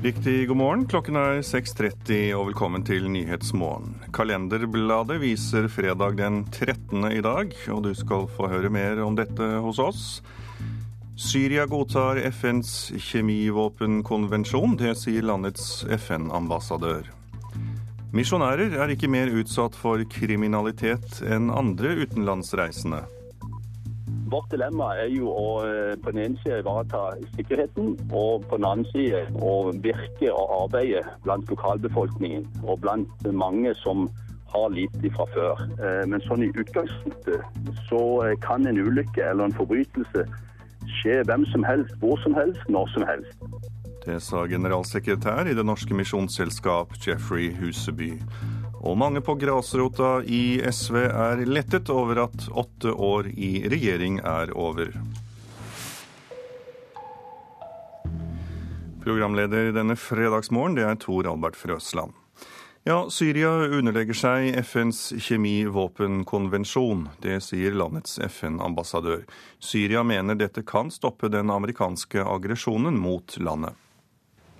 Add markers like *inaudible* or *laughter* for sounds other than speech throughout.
Riktig god morgen. Klokken er 6.30 og velkommen til Nyhetsmorgen. Kalenderbladet viser fredag den 13. i dag, og du skal få høre mer om dette hos oss. Syria godtar FNs kjemivåpenkonvensjon. Det sier landets FN-ambassadør. Misjonærer er ikke mer utsatt for kriminalitet enn andre utenlandsreisende. Vårt dilemma er jo å eh, på den ene side ivareta sikkerheten, og på den andre side å virke og arbeide blant lokalbefolkningen og blant mange som har lite fra før. Eh, men sånn i utgangspunktet så eh, kan en ulykke eller en forbrytelse skje hvem som helst, hvor som helst, når som helst. Det sa generalsekretær i Det norske misjonsselskap Jeffrey Huseby. Og mange på grasrota i SV er lettet over at åtte år i regjering er over. Programleder denne fredagsmorgen det er Tor Albert Frøsland. Ja, Syria underlegger seg FNs kjemivåpenkonvensjon. Det sier landets FN-ambassadør. Syria mener dette kan stoppe den amerikanske aggresjonen mot landet.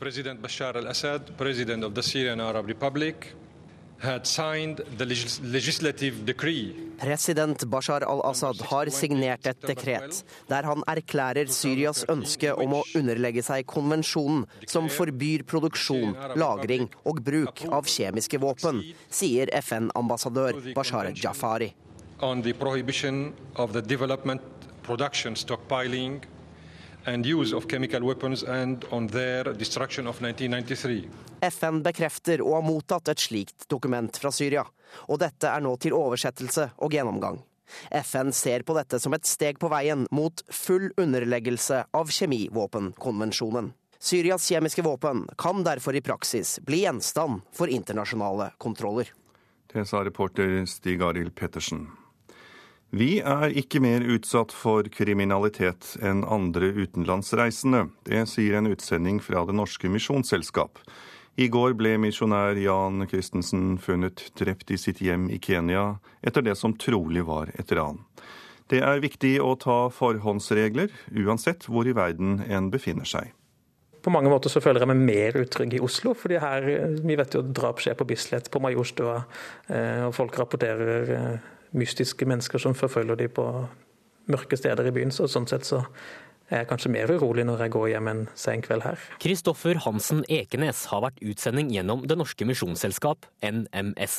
President Bashar al-Assad, president of the Syrian Arab Republic, President Bashar al-Assad har signert et dekret der han erklærer Syrias ønske om å underlegge seg konvensjonen som forbyr produksjon, lagring og bruk av kjemiske våpen, sier FN-ambassadør Bashar Jafari. On the prohibition of the development, production, stockpiling FN bekrefter å ha mottatt et slikt dokument fra Syria, og dette er nå til oversettelse og gjennomgang. FN ser på dette som et steg på veien mot full underleggelse av kjemivåpenkonvensjonen. Syrias kjemiske våpen kan derfor i praksis bli gjenstand for internasjonale kontroller. Det sa reporter Stig Arild Pettersen. Vi er ikke mer utsatt for kriminalitet enn andre utenlandsreisende. Det sier en utsending fra Det norske misjonsselskap. I går ble misjonær Jan Christensen funnet drept i sitt hjem i Kenya etter det som trolig var et ran. Det er viktig å ta forhåndsregler, uansett hvor i verden en befinner seg. På mange måter så føler jeg meg mer utrygg i Oslo, fordi her, vi vet jo drap skjer på Bislett, på Majorstua, eh, og folk rapporterer eh, mystiske mennesker som forfølger dem på mørke steder i byen. Så sånn sett så er jeg kanskje mer urolig når jeg går hjem en sen kveld her. Kristoffer Hansen Ekenes har vært utsending gjennom Det norske misjonsselskap, NMS.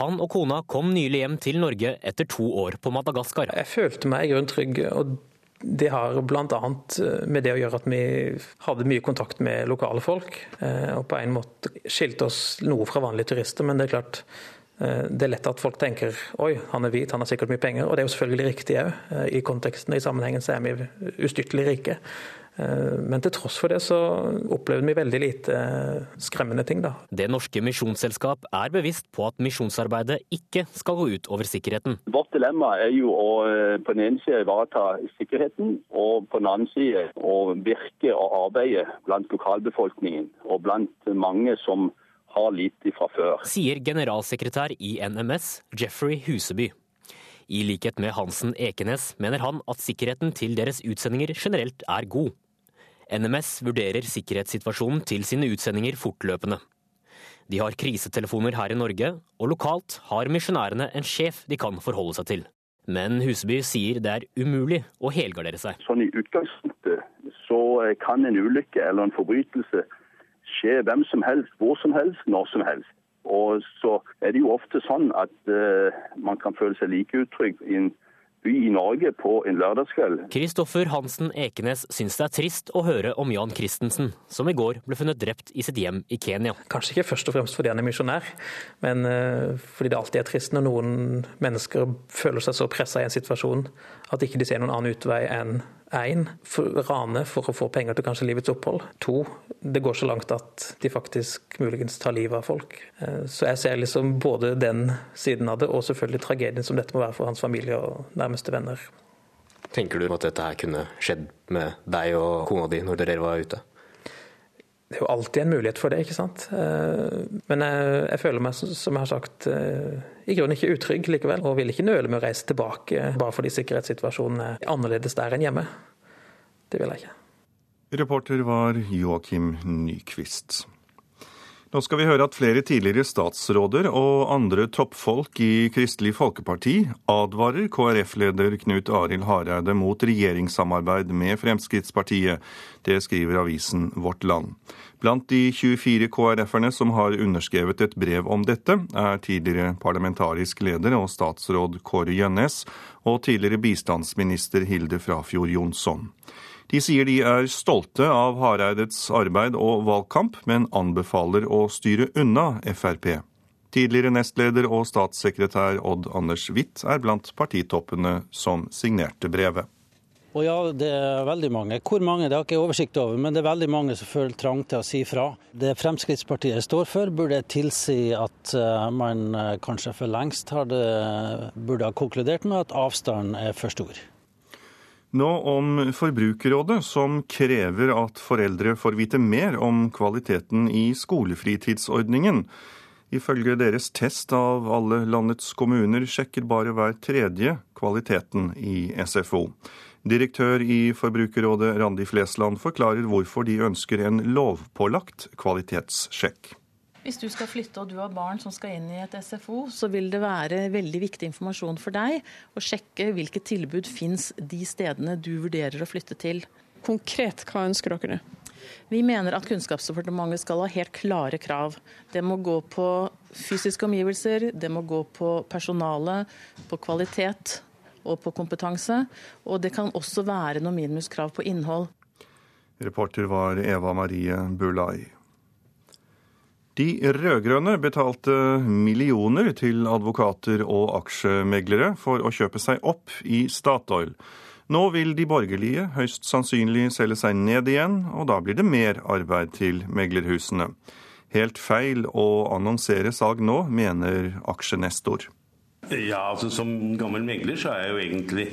Han og kona kom nylig hjem til Norge etter to år på Madagaskar. Jeg følte meg i grunnen trygg. og det har bl.a. med det å gjøre at vi hadde mye kontakt med lokale folk. Eh, og på en måte skilte oss noe fra vanlige turister. Men det er klart, Eh, det er lett at folk tenker oi, han er hvit, han har sikkert mye penger. Og det er jo selvfølgelig riktig òg. Eh, I konteksten og i sammenhengen så er vi ustyrtelig rike. Eh, men til tross for det så opplevde vi veldig lite skremmende ting, da. Det norske misjonsselskap er bevisst på at misjonsarbeidet ikke skal gå ut over sikkerheten. Vårt dilemma er jo å på den ene siden ivareta sikkerheten, og på den andre side å virke og arbeide blant lokalbefolkningen og blant mange som har lite fra før. Sier generalsekretær i NMS, Jeffrey Huseby. I likhet med Hansen Ekenes mener han at sikkerheten til deres utsendinger generelt er god. NMS vurderer sikkerhetssituasjonen til sine utsendinger fortløpende. De har krisetelefoner her i Norge, og lokalt har misjonærene en sjef de kan forholde seg til. Men Huseby sier det er umulig å helgardere seg. Sånn I utgangspunktet så kan en ulykke eller en forbrytelse skje hvem som helst, hvor som helst, når som helst. Og så er det jo ofte sånn at uh, man kan føle seg like utrygg i en by i Norge på en lørdagskveld. Kristoffer Hansen Ekenes syns det er trist å høre om Jan Christensen, som i går ble funnet drept i sitt hjem i Kenya. Kanskje ikke først og fremst fordi han er misjonær, men uh, fordi det alltid er trist når noen mennesker føler seg så pressa i en situasjon at ikke de ser noen annen utvei enn Én, rane for å få penger til kanskje livets opphold. To, det går så langt at de faktisk muligens tar livet av folk. Eh, så jeg ser liksom både den siden av det, og selvfølgelig tragedien som dette må være for hans familie og nærmeste venner. Tenker du at dette her kunne skjedd med deg og kona di når dere var ute? Det er jo alltid en mulighet for det, ikke sant. Eh, men jeg, jeg føler meg, som jeg har sagt, eh, i grunnen ikke utrygg likevel. Og vil ikke nøle med å reise tilbake bare fordi sikkerhetssituasjonen er annerledes der enn hjemme. Det vil jeg ikke. Reporter var Joakim Nyquist. Nå skal vi høre at flere tidligere statsråder og andre toppfolk i Kristelig Folkeparti advarer KrF-leder Knut Arild Hareide mot regjeringssamarbeid med Fremskrittspartiet. Det skriver avisen Vårt Land. Blant de 24 KrF-erne som har underskrevet et brev om dette, er tidligere parlamentarisk leder og statsråd Kåre Gjønnes og tidligere bistandsminister Hilde Frafjord Jonsson. De sier de er stolte av Hareides arbeid og valgkamp, men anbefaler å styre unna Frp. Tidligere nestleder og statssekretær Odd Anders Witt er blant partitoppene som signerte brevet. Og ja, det er veldig mange. Hvor mange det har ikke oversikt over, men det er veldig mange som føler trang til å si fra. Det Fremskrittspartiet står for, burde tilsi at eh, man eh, kanskje for lengst hadde, burde ha konkludert med at avstanden er for stor. Nå om Forbrukerrådet, som krever at foreldre får vite mer om kvaliteten i skolefritidsordningen. Ifølge deres test av alle landets kommuner sjekker bare hver tredje kvaliteten i SFO. Direktør i Forbrukerrådet Randi Flesland forklarer hvorfor de ønsker en lovpålagt kvalitetssjekk. Hvis du skal flytte og du har barn som skal inn i et SFO, så vil det være veldig viktig informasjon for deg å sjekke hvilke tilbud fins de stedene du vurderer å flytte til. Konkret, hva ønsker dere? Vi mener at Kunnskapsdepartementet skal ha helt klare krav. Det må gå på fysiske omgivelser, det må gå på personale, på kvalitet og på kompetanse. Og det kan også være noen minimumskrav på innhold. Reporter var Eva Marie Bulai. De rød-grønne betalte millioner til advokater og aksjemeglere for å kjøpe seg opp i Statoil. Nå vil de borgerlige høyst sannsynlig selge seg ned igjen, og da blir det mer arbeid til meglerhusene. Helt feil å annonsere salg nå, mener aksjenestor. Ja, altså Som gammel megler så er jeg jo egentlig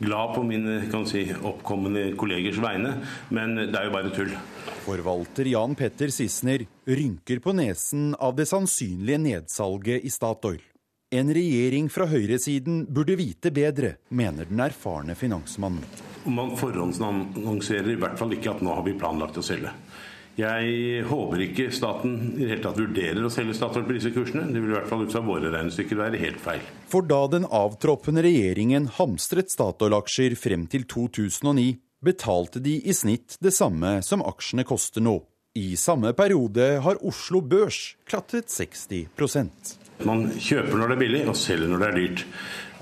glad på mine kan si, oppkommende kollegers vegne, men det er jo bare tull. Forvalter Jan Petter Sissener rynker på nesen av det sannsynlige nedsalget i Statoil. En regjering fra høyresiden burde vite bedre, mener den erfarne finansmannen. Man forhåndsannonserer i hvert fall ikke at nå har vi planlagt å selge. Jeg håper ikke staten i det hele tatt vurderer å selge Statoil på disse kursene. Det vil i hvert fall ut fra våre regnestykker være helt feil. For da den avtroppende regjeringen hamstret Statoil-aksjer frem til 2009, betalte de i snitt det samme som aksjene koster nå. I samme periode har Oslo Børs klatret 60 Man kjøper når det er billig, og selger når det er dyrt.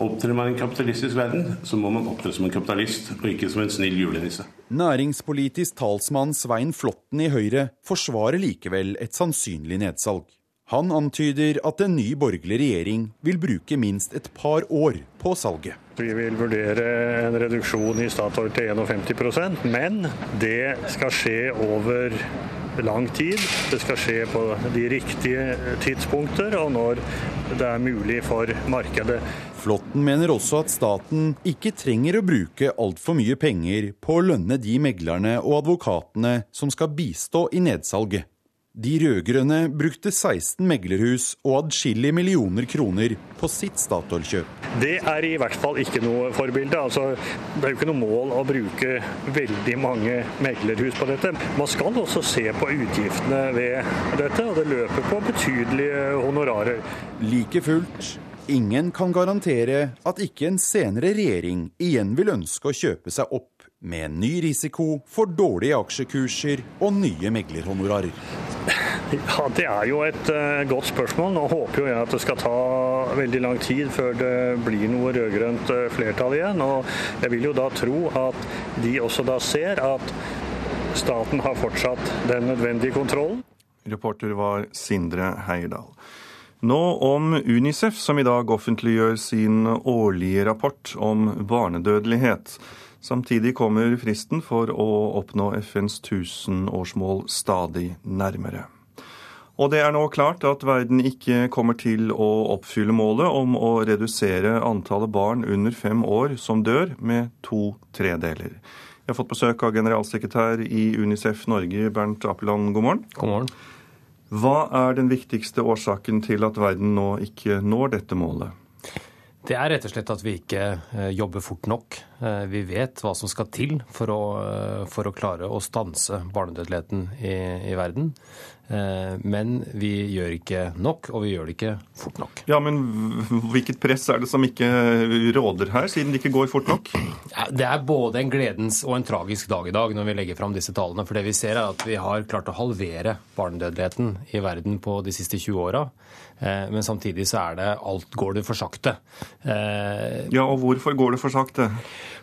Opptrer man i en kapitalistisk verden, så må man opptre som en kapitalist, og ikke som en snill julenisse. Næringspolitisk talsmann Svein Flåtten i Høyre forsvarer likevel et sannsynlig nedsalg. Han antyder at en ny borgerlig regjering vil bruke minst et par år på salget. Vi vil vurdere en reduksjon i Statoil til 51% men det skal skje over lang tid. Det skal skje på de riktige tidspunkter og når det er mulig for markedet. Flåtten mener også at staten ikke trenger å bruke altfor mye penger på å lønne de meglerne og advokatene som skal bistå i nedsalget. De rød-grønne brukte 16 meglerhus og adskillige millioner kroner på sitt Statoil-kjøp. Det er i hvert fall ikke noe forbilde. Altså, det er jo ikke noe mål å bruke veldig mange meglerhus på dette. Man skal også se på utgiftene ved dette, og det løper på betydelige honorarer. Like fullt, ingen kan garantere at ikke en senere regjering igjen vil ønske å kjøpe seg opp med ny risiko for dårlige aksjekurser og nye meglerhonorarer? Ja, Det er jo et uh, godt spørsmål. Nå håper jo jeg at det skal ta veldig lang tid før det blir noe rød-grønt uh, flertall igjen. Og jeg vil jo da tro at de også da ser at staten har fortsatt den nødvendige kontrollen. Reporter var Sindre Heierdal. Nå om Unicef, som i dag offentliggjør sin årlige rapport om barnedødelighet. Samtidig kommer fristen for å oppnå FNs tusenårsmål stadig nærmere. Og det er nå klart at verden ikke kommer til å oppfylle målet om å redusere antallet barn under fem år som dør, med to tredeler. Jeg har fått besøk av generalsekretær i Unicef Norge, Bernt Apeland. God morgen. God morgen. Hva er den viktigste årsaken til at verden nå ikke når dette målet? Det er rett og slett at vi ikke eh, jobber fort nok. Vi vet hva som skal til for å, for å klare å stanse barnedødeligheten i, i verden. Men vi gjør ikke nok, og vi gjør det ikke fort nok. Ja, Men hvilket press er det som ikke råder her, siden det ikke går fort nok? Det er både en gledens og en tragisk dag i dag når vi legger fram disse tallene. For det vi ser er at vi har klart å halvere barnedødeligheten i verden på de siste 20 åra. Eh, men samtidig så er det alt går det for sakte. Eh, ja, og hvorfor går det for sakte?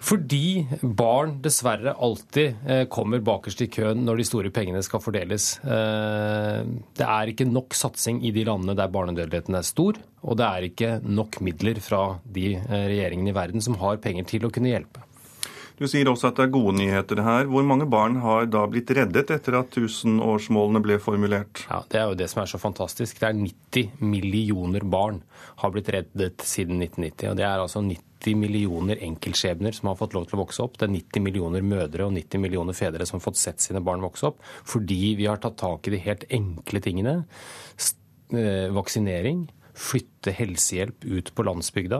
Fordi barn dessverre alltid eh, kommer bakerst i køen når de store pengene skal fordeles. Det er ikke nok satsing i de landene der barnedødeligheten er stor, og det er ikke nok midler fra de regjeringene i verden som har penger til å kunne hjelpe. Du sier også at det er gode nyheter her. Hvor mange barn har da blitt reddet etter at tusenårsmålene ble formulert? Ja, Det er jo det som er så fantastisk. Det er 90 millioner barn har blitt reddet siden 1990. og Det er altså 90 millioner enkeltskjebner som har fått lov til å vokse opp. Det er 90 millioner mødre og 90 millioner fedre som har fått sett sine barn vokse opp. Fordi vi har tatt tak i de helt enkle tingene. Eh, vaksinering, flytte helsehjelp ut på landsbygda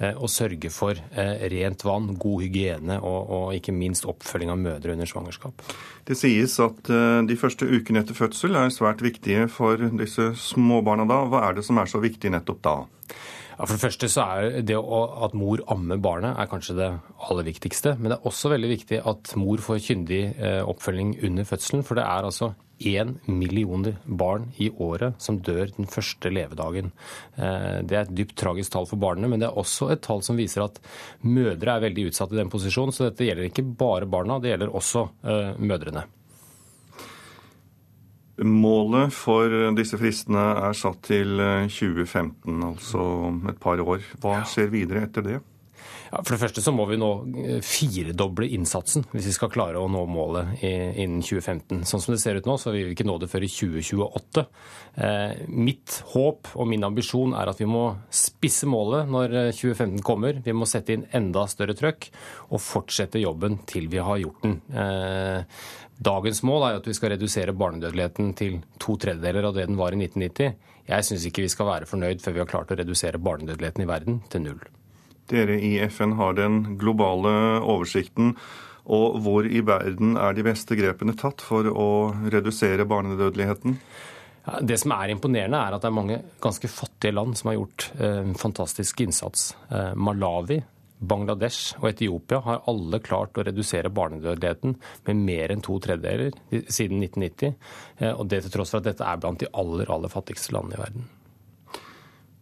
eh, og sørge for eh, rent vann, god hygiene og, og, ikke minst oppfølging av mødre under svangerskap. Det sies at eh, de første ukene etter fødsel er svært viktige for disse småbarna da. Hva er det som er så viktig nettopp da? Ja, for det første så er det at mor ammer barnet er kanskje det aller viktigste. Men det er også veldig viktig at mor får kyndig oppfølging under fødselen. For det er altså én million barn i året som dør den første levedagen. Eh, det er et dypt tragisk tall for barna, men det er også et tall som viser at mødre er veldig utsatt i den posisjonen. Så dette gjelder ikke bare barna, det gjelder også uh, mødrene. Målet for disse fristene er satt til 2015, eh, altså om et par år. Hva skjer videre etter det? Ja, for det første så må vi nå eh, firedoble innsatsen hvis vi skal klare å nå målet innen 2015. Sånn som det ser ut nå, så vil vi ikke nå det før i 2028. Eh, mitt håp og min ambisjon er at vi må spisse målet når 2015 eh, kommer. Vi må sette inn enda større trøkk og fortsette jobben til vi har gjort den. Dagens mål er at vi skal redusere barnedødeligheten til to tredjedeler av det den var i 1990. Jeg syns ikke vi skal være fornøyd før vi har klart å redusere barnedødeligheten i verden til null. Dere i FN har den globale oversikten. Og hvor i verden er de beste grepene tatt for å redusere barnedødeligheten? Det som er imponerende, er at det er mange ganske fattige land som har gjort eh, en fantastisk innsats. Eh, Malawi, Bangladesh og Etiopia har alle klart å redusere barnedødeligheten med mer enn to tredjedeler siden 1990. Eh, og det til tross for at dette er blant de aller, aller fattigste landene i verden.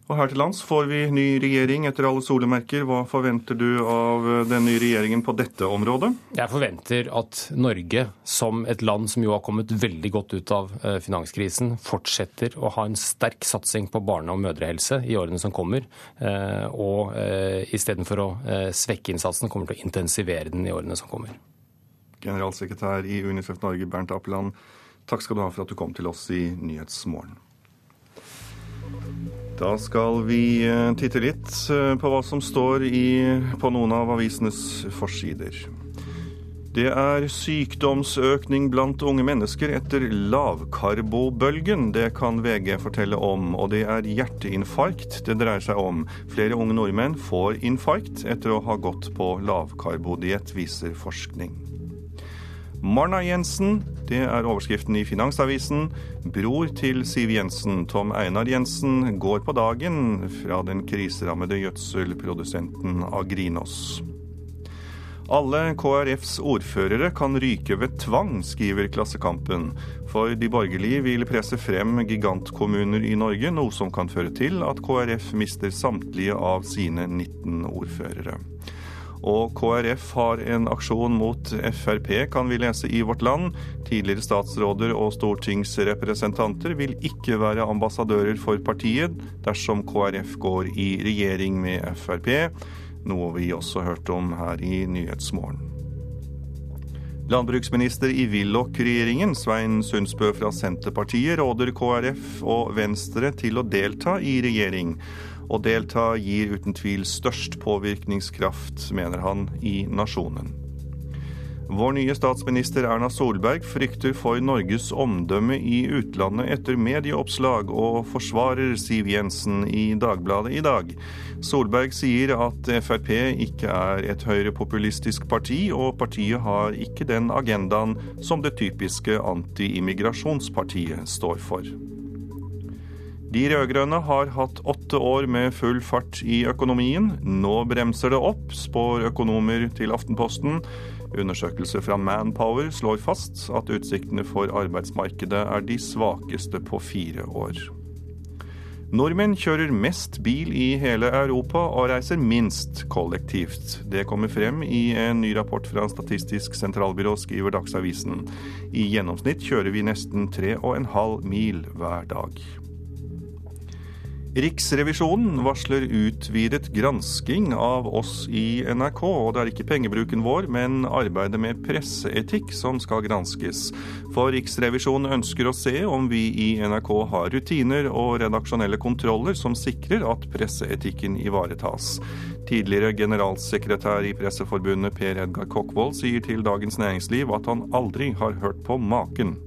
Og her til lands får vi ny regjering etter alle solemerker. Hva forventer du av den nye regjeringen på dette området? Jeg forventer at Norge, som et land som jo har kommet veldig godt ut av eh, finanskrisen, fortsetter å ha en sterk satsing på barne- og mødrehelse i årene som kommer. Eh, og eh, istedenfor å svekke innsatsen, kommer til å intensivere den i årene som kommer. Generalsekretær i Unicef Norge, Bernt Appeland, takk skal du ha for at du kom til oss i Nyhetsmorgen. Da skal vi eh, titte litt eh, på hva som står i, på noen av avisenes forsider. Det er sykdomsøkning blant unge mennesker etter lavkarbobølgen. Det kan VG fortelle om. Og det er hjerteinfarkt det dreier seg om. Flere unge nordmenn får infarkt etter å ha gått på lavkarbodiett, viser forskning. Marna Jensen, det er overskriften i Finansavisen. Bror til Siv Jensen, Tom Einar Jensen, går på dagen fra den kriserammede gjødselprodusenten Agrinos. Alle KrFs ordførere kan ryke ved tvang, skriver Klassekampen. For de borgerlige vil presse frem gigantkommuner i Norge, noe som kan føre til at KrF mister samtlige av sine 19 ordførere. Og KrF har en aksjon mot Frp, kan vi lese i Vårt Land. Tidligere statsråder og stortingsrepresentanter vil ikke være ambassadører for partiet dersom KrF går i regjering med Frp, noe vi også hørte om her i Nyhetsmorgen. Landbruksminister i Willoch-regjeringen, Svein Sundsbø fra Senterpartiet, råder KrF og Venstre til å delta i regjering. Å delta gir uten tvil størst påvirkningskraft, mener han, i nasjonen. Vår nye statsminister Erna Solberg frykter for Norges omdømme i utlandet etter medieoppslag, og forsvarer Siv Jensen i Dagbladet i dag. Solberg sier at Frp ikke er et høyrepopulistisk parti, og partiet har ikke den agendaen som det typiske anti-immigrasjonspartiet står for. De rød-grønne har hatt åtte år med full fart i økonomien. Nå bremser det opp, spår økonomer til Aftenposten. Undersøkelser fra Manpower slår fast at utsiktene for arbeidsmarkedet er de svakeste på fire år. Nordmenn kjører mest bil i hele Europa og reiser minst kollektivt. Det kommer frem i en ny rapport fra Statistisk sentralbyrå, skriver Dagsavisen. I gjennomsnitt kjører vi nesten tre og en halv mil hver dag. Riksrevisjonen varsler utvidet gransking av oss i NRK. Og det er ikke pengebruken vår, men arbeidet med presseetikk som skal granskes. For Riksrevisjonen ønsker å se om vi i NRK har rutiner og redaksjonelle kontroller som sikrer at presseetikken ivaretas. Tidligere generalsekretær i Presseforbundet Per Edgar Kokkvold sier til Dagens Næringsliv at han aldri har hørt på maken.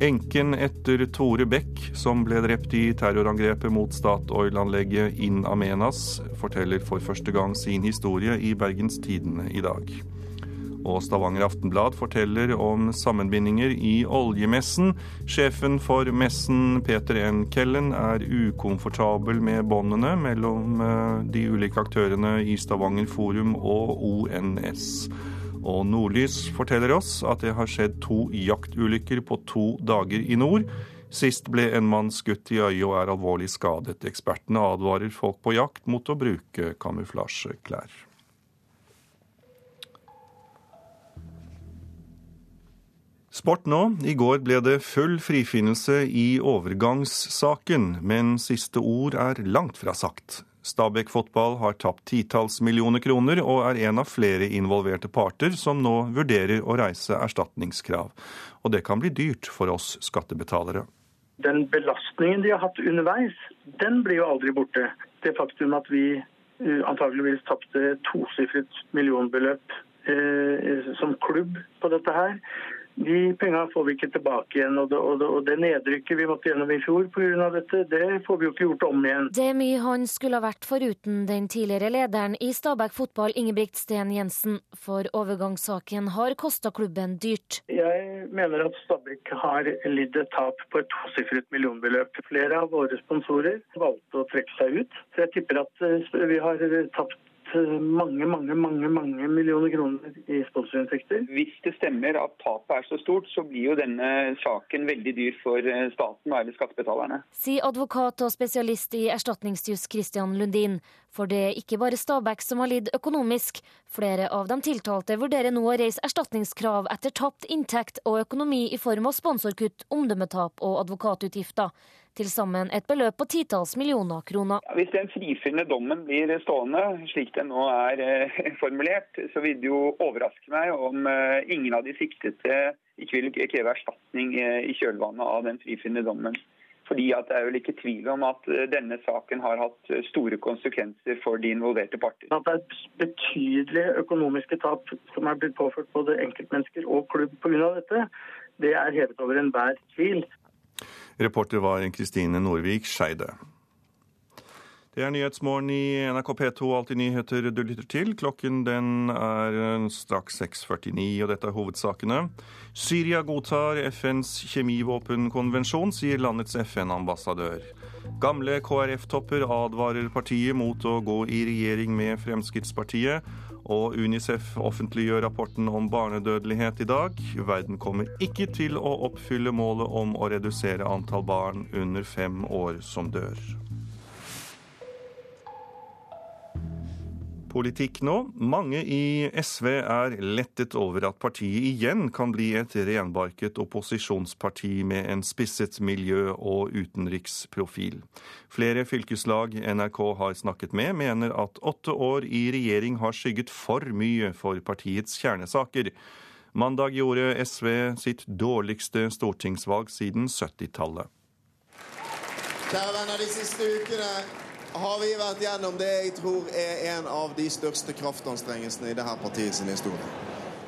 Enken etter Tore Beck, som ble drept i terrorangrepet mot Statoil-anlegget In Amenas, forteller for første gang sin historie i Bergens Tidende i dag. Og Stavanger Aftenblad forteller om sammenbindinger i oljemessen. Sjefen for messen, Peter N. Kellen, er ukomfortabel med båndene mellom eh, de ulike aktørene i Stavanger Forum og ONS. Og Nordlys forteller oss at det har skjedd to jaktulykker på to dager i nord. Sist ble en mann skutt i øyet og er alvorlig skadet. Ekspertene advarer folk på jakt mot å bruke kamuflasjeklær. Sport nå. I går ble det full frifinnelse i overgangssaken, men siste ord er langt fra sagt. Stabæk fotball har tapt titalls millioner kroner og er en av flere involverte parter som nå vurderer å reise erstatningskrav. Og det kan bli dyrt for oss skattebetalere. Den belastningen de har hatt underveis, den blir jo aldri borte. Det faktum at vi antakeligvis antageligvis tapte tosifret millionbeløp eh, som klubb på dette her, de pengene får vi ikke tilbake igjen. Og det, og det, og det nedrykket vi måtte gjennom i fjor pga. dette, det får vi jo ikke gjort om igjen. Det er mye han skulle ha vært foruten den tidligere lederen i Stabæk fotball, Ingebrigt Sten Jensen. For overgangssaken har kosta klubben dyrt. Jeg mener at Stabæk har lidd et tap på et tosifret millionbeløp. Flere av våre sponsorer valgte å trekke seg ut. Så jeg tipper at eh, vi har tapt mange, mange, mange mange millioner kroner i sponsorinntekter. Hvis det stemmer at tapet er så stort, så blir jo denne saken veldig dyr for eh, staten og skattebetalerne. Sier advokat og spesialist i erstatningsjus Christian Lundin. For det er ikke bare Stabæk som har lidd økonomisk. Flere av de tiltalte vurderer nå å reise erstatningskrav etter tapt inntekt og økonomi i form av sponsorkutt, omdømmetap og advokatutgifter. Til sammen et beløp på titalls millioner kroner. Ja, hvis den frifinnende dommen blir stående, slik den nå er eh, *laughs* formulert, så vil det jo overraske meg om eh, ingen av de siktede ikke vil kreve erstatning eh, i kjølvannet av den frifinnende dommen. Fordi at Det er vel ikke tvil om at denne saken har hatt store konsekvenser for de involverte parter. At det er betydelige økonomiske tap som er blitt påført både enkeltmennesker og klubb pga. dette, det er hevet over enhver tvil. Reporter var Kristine Norvik Skeide. Det er Nyhetsmorgen i NRK P2, alltid nyheter du lytter til. Klokken den er straks 6.49, og dette er hovedsakene. Syria godtar FNs kjemivåpenkonvensjon, sier landets FN-ambassadør. Gamle KrF-topper advarer partiet mot å gå i regjering med Fremskrittspartiet. Og Unicef offentliggjør rapporten om barnedødelighet i dag. Verden kommer ikke til å oppfylle målet om å redusere antall barn under fem år som dør. Politikk nå. Mange i SV er lettet over at partiet igjen kan bli et renbarket opposisjonsparti med en spisset miljø- og utenriksprofil. Flere fylkeslag NRK har snakket med, mener at åtte år i regjering har skygget for mye for partiets kjernesaker. Mandag gjorde SV sitt dårligste stortingsvalg siden 70-tallet. Kjære venner, de siste ukene har vi vært gjennom det jeg tror er en av de største kraftanstrengelsene i dette sin historie.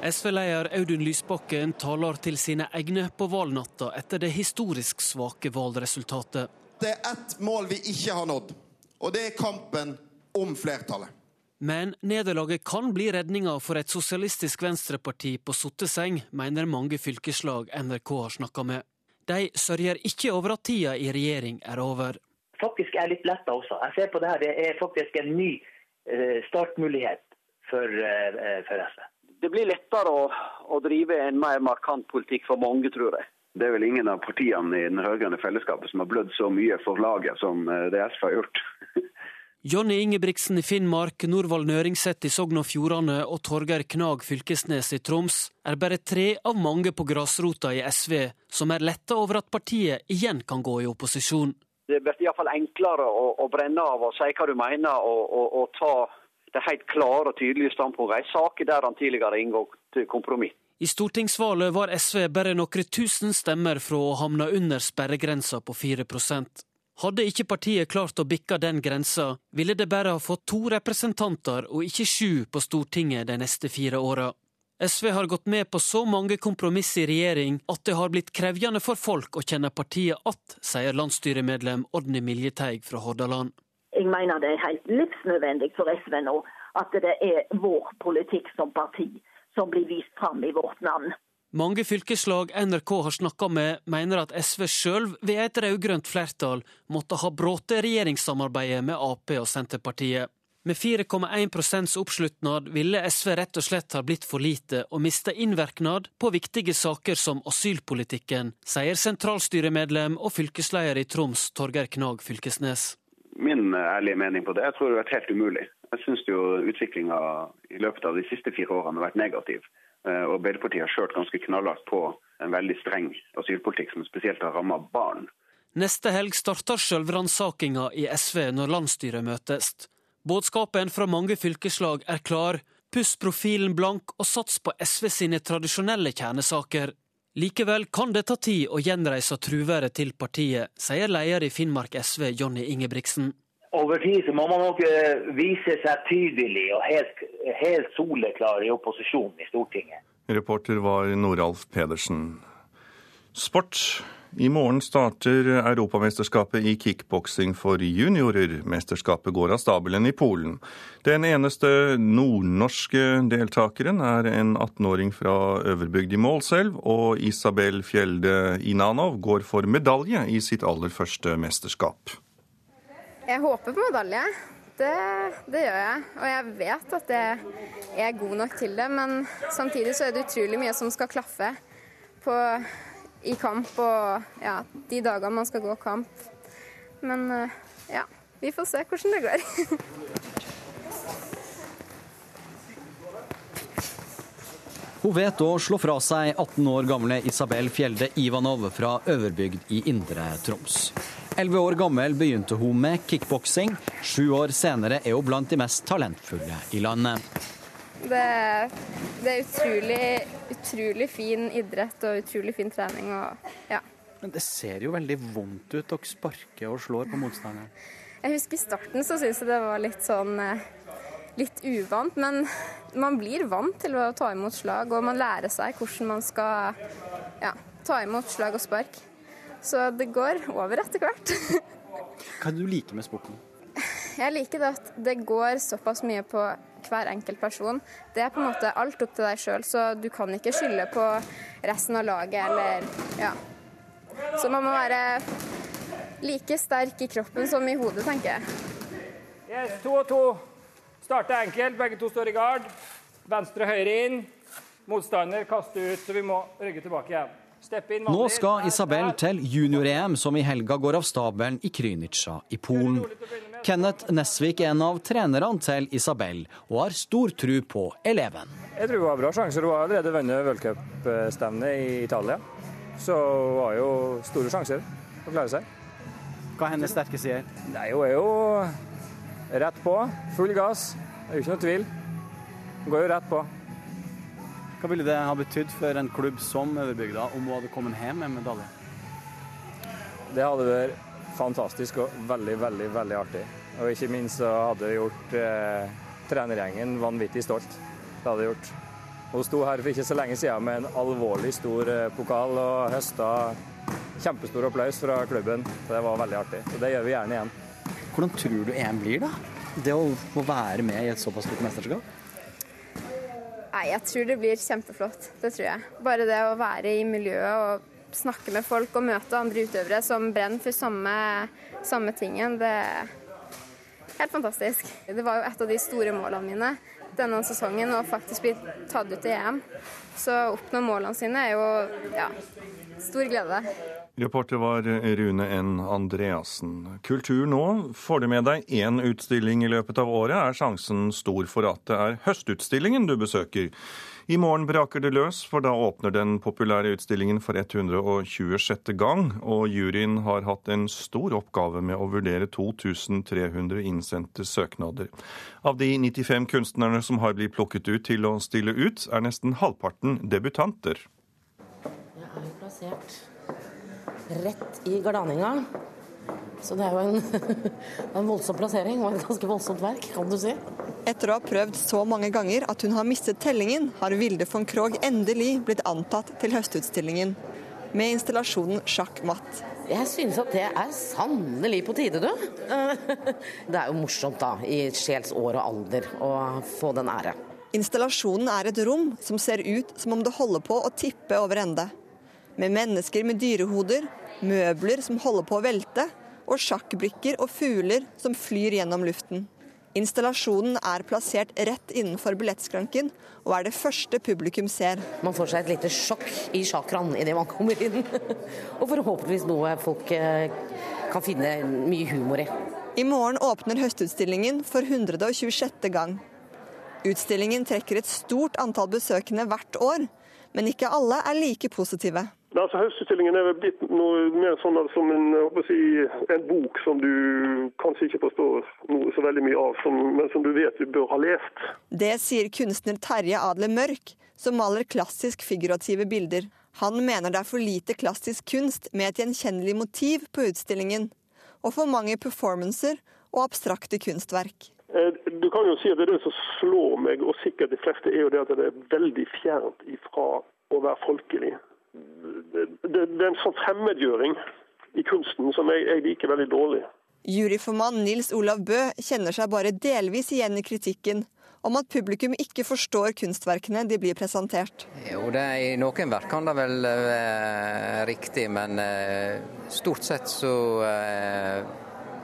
SV-leder Audun Lysbakken taler til sine egne på valgnatta etter det historisk svake valgresultatet. Det er ett mål vi ikke har nådd, og det er kampen om flertallet. Men nederlaget kan bli redninga for et sosialistisk venstreparti på sotteseng, mener mange fylkeslag NRK har snakka med. De sørger ikke over at tida i regjering er over. Faktisk er litt letta også. Jeg ser på det her, det er faktisk en ny eh, startmulighet for, eh, for SV. Det blir lettere å, å drive en mer markant politikk for mange, tror jeg. Det er vel ingen av partiene i den rød-grønne fellesskapet som har blødd så mye for laget som eh, det SV har gjort. *laughs* Jonny Ingebrigtsen i Finnmark, Norvald Nøringseth i Sogn og Fjordane og Torgeir Knag Fylkesnes i Troms er bare tre av mange på grasrota i SV som er letta over at partiet igjen kan gå i opposisjon. Det blir iallfall enklere å, å, brenne av og si hva du mener, og, og, og ta det helt klare og tydelige standpunktet En sak der han tidligere inngått kompromiss. I stortingsvalget var SV bare noen tusen stemmer fra å havne under sperregrensa på 4% hadde ikke partiet klart å bikke den grensa, ville det bare ha fått to representanter og ikke sju på Stortinget de neste fire åra. SV har gått med på så mange kompromiss i regjering at det har blitt krevjende for folk å kjenne partiet att, sier landsstyremedlem Odny Miljeteig fra Hordaland. Jeg mener det er helt livsnødvendig for SV nå at det er vår politikk som parti som blir vist fram i vårt navn. Mange fylkeslag NRK har snakka med, mener at SV sjøl ved et rød-grønt flertall måtte ha brutt regjeringssamarbeidet med Ap og Senterpartiet. Med 4,1 oppslutnad ville SV rett og slett ha blitt for lite og mista innvirknad på viktige saker som asylpolitikken, sier sentralstyremedlem og fylkesleder i Troms Torgeir Knag Fylkesnes. Min ærlige mening på det, jeg tror det har vært helt umulig. Jeg syns utviklinga i løpet av de siste fire årene har vært negativ. Eh, og Arbeiderpartiet har kjørt ganske knallhardt på en veldig streng asylpolitikk som spesielt har ramma barn. Neste helg starter selvransakinga i SV når landsstyret møtes. Budskapen fra mange fylkeslag er klar. Puss profilen blank og sats på SV sine tradisjonelle kjernesaker. Likevel kan det ta tid å gjenreise truværet til partiet, sier leder i Finnmark SV Jonny Ingebrigtsen. Over tid så må man nok eh, vise seg tydelig og helt, helt soleklar i opposisjonen i Stortinget. Reporter var Noralf Pedersen. Sport. I morgen starter Europamesterskapet i kickboksing for juniorer. Mesterskapet går av stabelen i Polen. Den eneste nordnorske deltakeren er en 18-åring fra Øverbygd i Målselv, og Isabel Fjelde Inanov går for medalje i sitt aller første mesterskap. Jeg håper på medalje. Det, det, gjør jeg. Og jeg vet at jeg er god nok til det. Men samtidig så er det utrolig mye som skal klaffe på, i kamp og ja, de dagene man skal gå kamp. Men eh, ja, vi får se hvordan det går. *laughs* Hun vet å slå fra seg 18 år gamle Isabel Fjelde Ivanov fra Øverbygd i Indre Troms. Elleve år gammel begynte hun med kickboksing. Sju år senere er hun blant de mest talentfulle i landet. Det, det er utrolig, utrolig fin idrett og utrolig fin trening. Og, ja. Men det ser jo veldig vondt ut. Dere sparker og slår på motstanderen. Jeg husker i starten så syntes jeg det var litt sånn eh, litt uvant. Men man blir vant til å ta imot slag, og man lærer seg hvordan man skal ja, ta imot slag og spark. Så det går over etter hvert. *laughs* Hva er det du liker med sporten? Jeg liker det at det går såpass mye på hver enkelt person. Det er på en måte alt opp til deg sjøl, så du kan ikke skylde på resten av laget eller ja. Så man må være like sterk i kroppen som i hodet, tenker jeg. Yes, to og to. Starte enkelt, begge to står i gard. Venstre og høyre inn. Motstander kaster ut, så vi må rygge tilbake igjen. Nå skal Isabel til junior-EM, som i helga går av stabelen i Krynica i Polen. Kenneth Nesvik er en av trenerne til Isabel, og har stor tro på eleven. Jeg tror hun har bra sjanser. Hun har allerede vunnet v-cupstevnet i Italia. Så hun har jo store sjanser å klare seg. Hva er hennes sterke sider? Nei, Hun er jo rett på. Full gass. Det er jo ikke noe tvil. Hun går jo rett på. Hva ville det ha betydd for en klubb som Øverbygda om hun hadde kommet hjem med medalje? Det hadde vært fantastisk og veldig, veldig veldig artig. Og ikke minst så hadde det gjort eh, trenergjengen vanvittig stolt. Det hadde gjort. Hun sto her for ikke så lenge siden med en alvorlig stor eh, pokal og høsta kjempestor applaus fra klubben. Så det var veldig artig. Så det gjør vi gjerne igjen. Hvordan tror du EM blir, da? Det å få være med i et såpass stort mesterskap? Nei, jeg tror det blir kjempeflott. Det tror jeg. Bare det å være i miljøet og snakke med folk og møte andre utøvere som brenner for samme, samme tingen, det er helt fantastisk. Det var jo et av de store målene mine denne sesongen og faktisk bli tatt ut i EM. Så å oppnå målene sine er jo ja, stor glede. Reporter var Rune N. Andreassen. Kultur nå. Får du med deg én utstilling i løpet av året, er sjansen stor for at det er høstutstillingen du besøker. I morgen braker det løs, for da åpner den populære utstillingen for 126. gang, og juryen har hatt en stor oppgave med å vurdere 2300 innsendte søknader. Av de 95 kunstnerne som har blitt plukket ut til å stille ut, er nesten halvparten debutanter. Jeg er plassert rett i gardaninga. Så det er jo en, *laughs* en, voldsom plassering og et ganske voldsomt verk, kan du si. Etter å ha prøvd så mange ganger at hun har mistet tellingen, har Vilde von Krogh endelig blitt antatt til høstutstillingen. Med installasjonen Sjakk matt. Jeg synes at det er sannelig på tide, du. *laughs* Det er jo morsomt, da, i sjels år og alder, å få den ære. Installasjonen er et rom som ser ut som om det holder på å tippe over ende. Med mennesker med dyrehoder, møbler som holder på å velte, og sjakkbrikker og fugler som flyr gjennom luften. Installasjonen er plassert rett innenfor billettskranken, og er det første publikum ser. Man får seg et lite sjokk i chakraen idet man kommer inn. *laughs* og forhåpentligvis noe folk eh, kan finne mye humor i. I morgen åpner høstutstillingen for 126. gang. Utstillingen trekker et stort antall besøkende hvert år, men ikke alle er like positive. Altså, Høstutstillingen er vel blitt noe mer sånn som en, si, en, bok som du kanskje ikke forstår noe så veldig mye av, som, men som du vet du bør ha lest. Det sier kunstner Terje Adler Mørk, som maler klassisk figurative bilder. Han mener det er for lite klassisk kunst med et gjenkjennelig motiv på utstillingen, og for mange performancer og abstrakte kunstverk. Eh, du kan jo si at Det som slår meg, og sikkert de fleste, er jo det at det er veldig fjernt ifra å være folkelig det, det, er en sånn fremmedgjøring i kunsten som jeg, jeg liker veldig dårlig. Juryformann Nils Olav Bø kjenner seg bare delvis igjen i kritikken om at publikum ikke forstår kunstverkene de blir presentert. Jo, det er, I noen verk kan det vel være eh, riktig, men eh, stort sett så eh,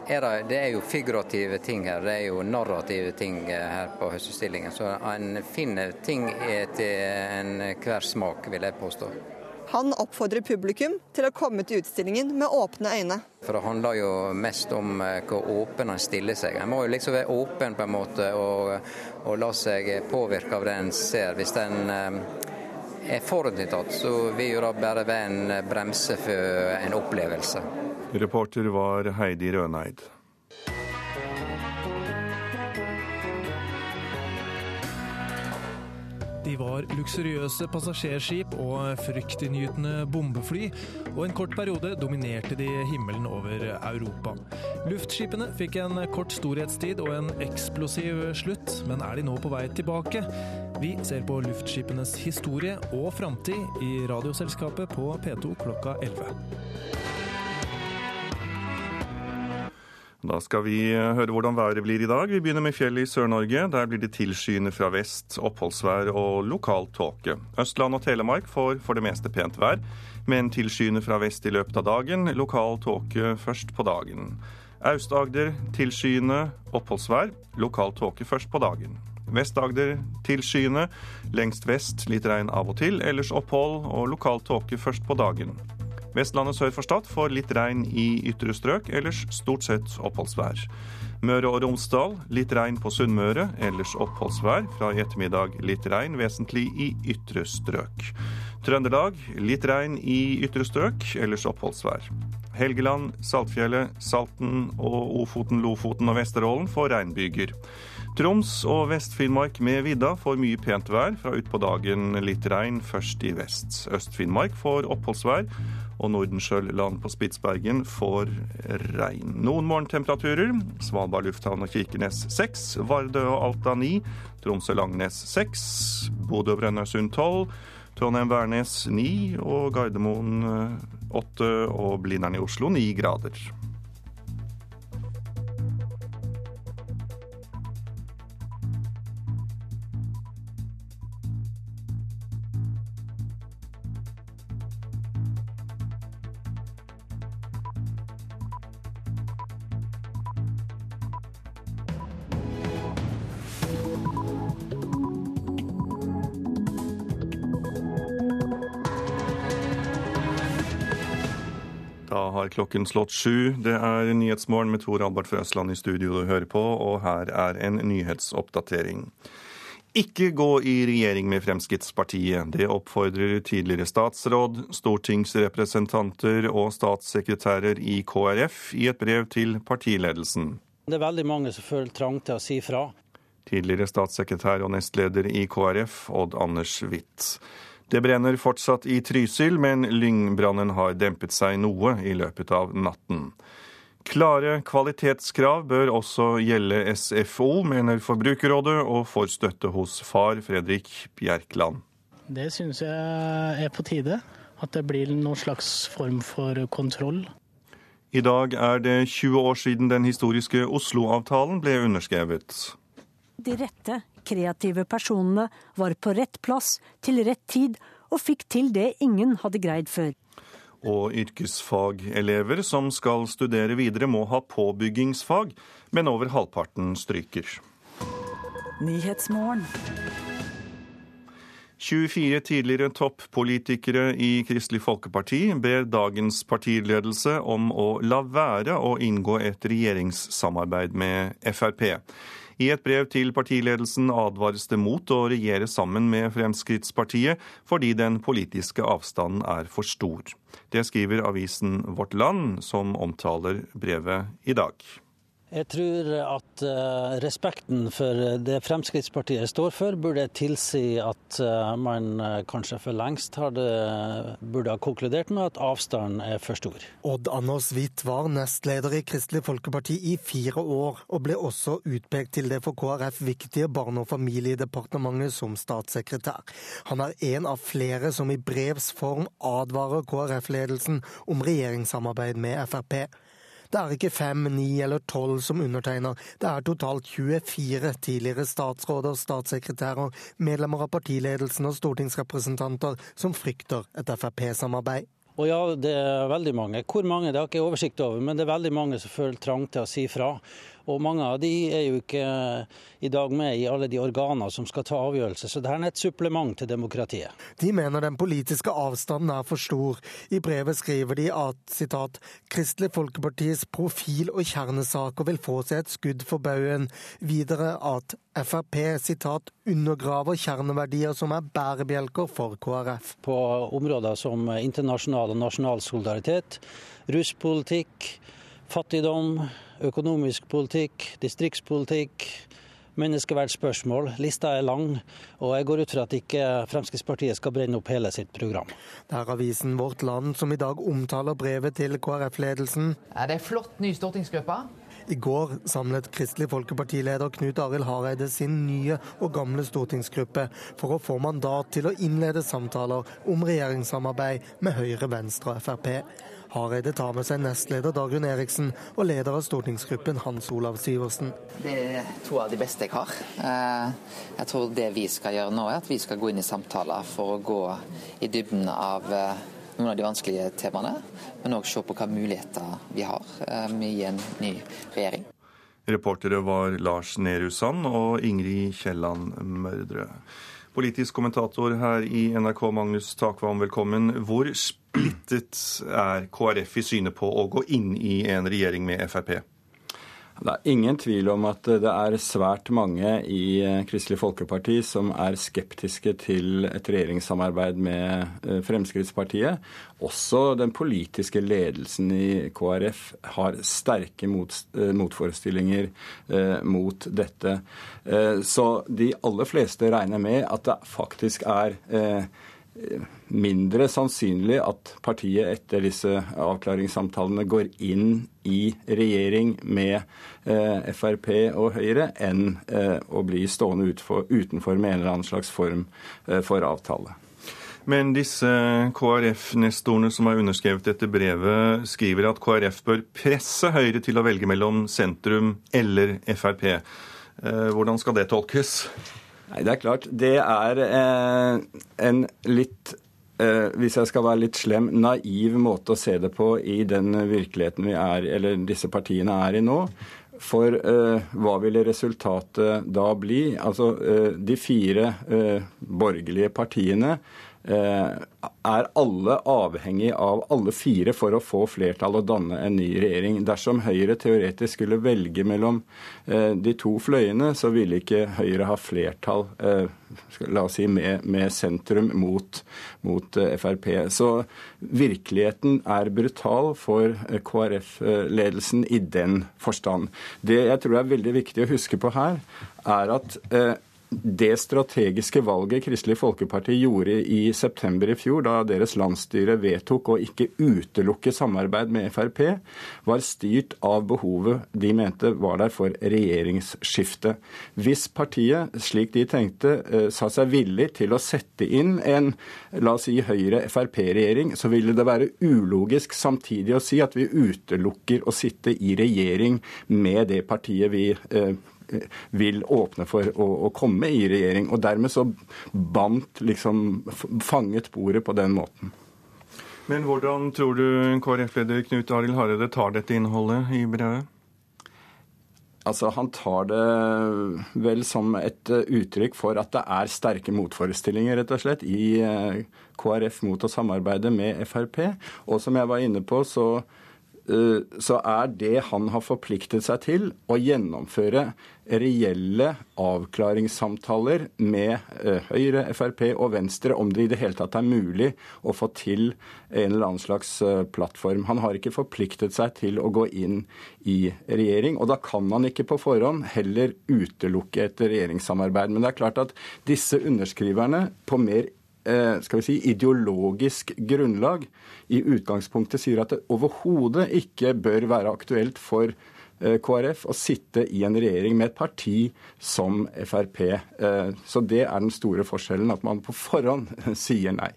er det, det, er jo figurative ting her. Det er jo narrative ting her på Høstutstillingen. Så en finner ting til enhver smak, vil jeg påstå. Han oppfordrer publikum til å komme til utstillingen med åpne øyne. For Det handler jo mest om eh, hvor åpen en stiller seg. En må jo liksom være åpen på en måte og, og la seg påvirke av det en ser. Hvis en eh, er forutinntatt, så vil jo det bare være en bremse for en opplevelse. Reporter var Heidi Røneid. De var luksuriøse passasjerskip og fryktinngytende bombefly, og en kort periode dominerte de himmelen over Europa. Luftskipene fikk en kort storhetstid og en eksplosiv slutt, men er de nå på vei tilbake? Vi ser på luftskipenes historie og framtid i Radioselskapet på P2 klokka 11. Da skal vi eh, høre hvordan været blir i dag. Vi begynner med fjellet i Sør-Norge. Der blir det tilskyende fra vest, oppholdsvær og lokal tåke. Østland og Telemark får for det meste pent vær, men tilskyende fra vest i løpet av dagen. Lokal tåke først på dagen. Aust-Agder tilskyende, oppholdsvær. Lokal tåke først på dagen. Vest-Agder tilskyende. Lengst vest litt regn av og til. Ellers opphold og lokal tåke først på dagen. Vestlandet sør for Stad får litt regn i ytre strøk, ellers stort sett oppholdsvær. Møre og Romsdal litt regn på Sunnmøre, ellers oppholdsvær. Fra i ettermiddag litt regn, vesentlig i ytre strøk. Trøndelag litt regn i ytre strøk, ellers oppholdsvær. Helgeland, Saltfjellet, Salten og Ofoten, Lofoten og Vesterålen får regnbyger. Troms og Vest-Finnmark med vidda får mye pent vær. Fra utpå dagen litt regn, først i vest. Øst-Finnmark får oppholdsvær Og Nordenskjøld-land på Spitsbergen får regn. Noen morgentemperaturer. Svalbard lufthavn og Kirkenes 6. Vardø og Alta 9. Tromsø-Langnes 6. Bodø og Brønnøysund 12. Trondheim-Værnes 9. Og Gardermoen 8. Og Blindern i Oslo 9 grader. Klokken slått sju. Det er Nyhetsmorgen med Tor Albert fra Østland i studio du hører på, og her er en nyhetsoppdatering. Ikke gå i regjering med Fremskrittspartiet. Det oppfordrer tidligere statsråd, stortingsrepresentanter og statssekretærer i KrF i et brev til partiledelsen. Det er veldig mange som føler trang til å si fra. Tidligere statssekretær og nestleder i KrF, Odd Anders Witt. Det brenner fortsatt i Trysil, men lyngbrannen har dempet seg noe i løpet av natten. Klare kvalitetskrav bør også gjelde SFO, mener Forbrukerrådet, og får støtte hos far Fredrik Bjerkland. Det syns jeg er på tide. At det blir noen slags form for kontroll. I dag er det 20 år siden den historiske Oslo-avtalen ble underskrevet. De rette, kreative personene var på rett plass til rett tid og fikk til det ingen hadde greid før. Og yrkesfagelever som skal studere videre må ha påbyggingsfag, men over halvparten stryker. 24 tidligere toppolitikere i Kristelig Folkeparti ber dagens partiledelse om å la være å inngå et regjeringssamarbeid med Frp. I et brev til partiledelsen advares det mot å regjere sammen med Fremskrittspartiet fordi den politiske avstanden er for stor. Det skriver avisen Vårt Land, som omtaler brevet i dag. Jeg tror at uh, respekten for det Fremskrittspartiet står for, burde tilsi at uh, man uh, kanskje for lengst hadde, burde ha konkludert med at avstanden er for stor. Odd Anders Hvitt var nestleder i Kristelig Folkeparti i fire år, og ble også utpekt til det for KrF viktige Barne- og familiedepartementet som statssekretær. Han er en av flere som i brevs form advarer KrF-ledelsen om regjeringssamarbeid med Frp. Det er ikke fem, ni eller tolv som undertegner, det er totalt 24 tidligere statsråder, statssekretærer, medlemmer av partiledelsen og stortingsrepresentanter som frykter et Frp-samarbeid. Og ja, det er veldig mange. Hvor mange det har jeg ikke oversikt over, men det er veldig mange som føler trang til å si fra. Og mange av de er jo ikke i dag med i alle de organer som skal ta avgjørelser, så det er et supplement til demokratiet. De mener den politiske avstanden er for stor. I brevet skriver de at citat, Kristelig Folkepartis profil og kjernesaker vil få seg et skudd for baugen. Videre at Frp citat, undergraver kjerneverdier som er bærebjelker for KrF. På områder som internasjonal og nasjonal solidaritet, ruspolitikk, fattigdom, økonomisk politikk, distriktspolitikk, menneskeverdsspørsmål. Lista er lang, og jeg går ut fra at ikke Fremskrittspartiet skal brenne opp hele sitt program. Det er avisen Vårt Land som i dag omtaler brevet til KrF-ledelsen. Er det er flott ny stortingsgruppe. I går samlet Kristelig Folkepartileder Knut Arild Hareide sin nye og gamle stortingsgruppe for å få mandat til å innlede samtaler om regjeringssamarbeid med Høyre, Venstre og Frp. Hareide tar med seg nestleder Dagrun Eriksen og leder av stortingsgruppen Hans Olav Syversen. Det er to av de beste jeg har. Jeg tror det vi skal gjøre nå, er at vi skal gå inn i samtaler for å gå i dybden av noen av de vanskelige temaene, men òg se på hvilke muligheter vi har i en ny regjering. Reportere var Lars Nehru Sand og Ingrid Kielland Mørdre. Politisk kommentator her i NRK, Magnus Takvam, velkommen. Hvor splittet er KrF i synet på å gå inn i en regjering med Frp? Det er ingen tvil om at det er svært mange i Kristelig Folkeparti som er skeptiske til et regjeringssamarbeid med Fremskrittspartiet. Også den politiske ledelsen i KrF har sterke mot, motforestillinger eh, mot dette. Eh, så de aller fleste regner med at det faktisk er eh, mindre sannsynlig at partiet etter disse avklaringssamtalene går inn i regjering med eh, Frp og Høyre, enn eh, å bli stående utenfor, med en eller annen slags form eh, for avtale. Men disse KrF-nestorene som har underskrevet dette brevet, skriver at KrF bør presse Høyre til å velge mellom sentrum eller Frp. Hvordan skal det tolkes? Nei, Det er klart. Det er eh, en litt eh, hvis jeg skal være litt slem, naiv måte å se det på i den virkeligheten vi er, eller disse partiene er i nå. For eh, hva ville resultatet da bli? Altså, eh, de fire eh, borgerlige partiene er alle avhengig av alle fire for å få flertall og danne en ny regjering. Dersom Høyre teoretisk skulle velge mellom eh, de to fløyene, så ville ikke Høyre ha flertall eh, la oss si, med, med sentrum mot, mot Frp. Så virkeligheten er brutal for KrF-ledelsen i den forstand. Det jeg tror er veldig viktig å huske på her, er at det strategiske valget Kristelig Folkeparti gjorde i september i fjor, da deres landsstyre vedtok å ikke utelukke samarbeid med Frp, var styrt av behovet de mente var der for regjeringsskifte. Hvis partiet, slik de tenkte, eh, sa seg villig til å sette inn en la oss si Høyre-Frp-regjering, så ville det være ulogisk samtidig å si at vi utelukker å sitte i regjering med det partiet vi eh, vil åpne for å, å, komme i regjering. Og dermed så bandt liksom fanget bordet på den måten. Men hvordan tror du KrF-leder Knut Arild Hareide tar dette innholdet i brevet? Altså, Han tar det vel som et uttrykk for at det er sterke motforestillinger rett og slett, i eh, KrF mot å samarbeide med Frp. Og som jeg var inne på, så Eh, så er det han har forpliktet seg til, å gjennomføre reelle avklaringssamtaler med eh, Høyre, Frp og Venstre om det i det hele tatt er mulig å få til en eller annen slags eh, plattform. Han har ikke forpliktet seg til å gå inn i regjering, og da kan han ikke på forhånd heller utelukke et regjeringssamarbeid. Men det er klart at disse underskriverne på mer Eh, skal vi si, ideologisk grunnlag i utgangspunktet sier at det overhodet ikke bør være aktuelt for eh, KrF å sitte i en regjering med et parti som Frp. Eh, så det er den store forskjellen, at man på forhånd *laughs* sier nei.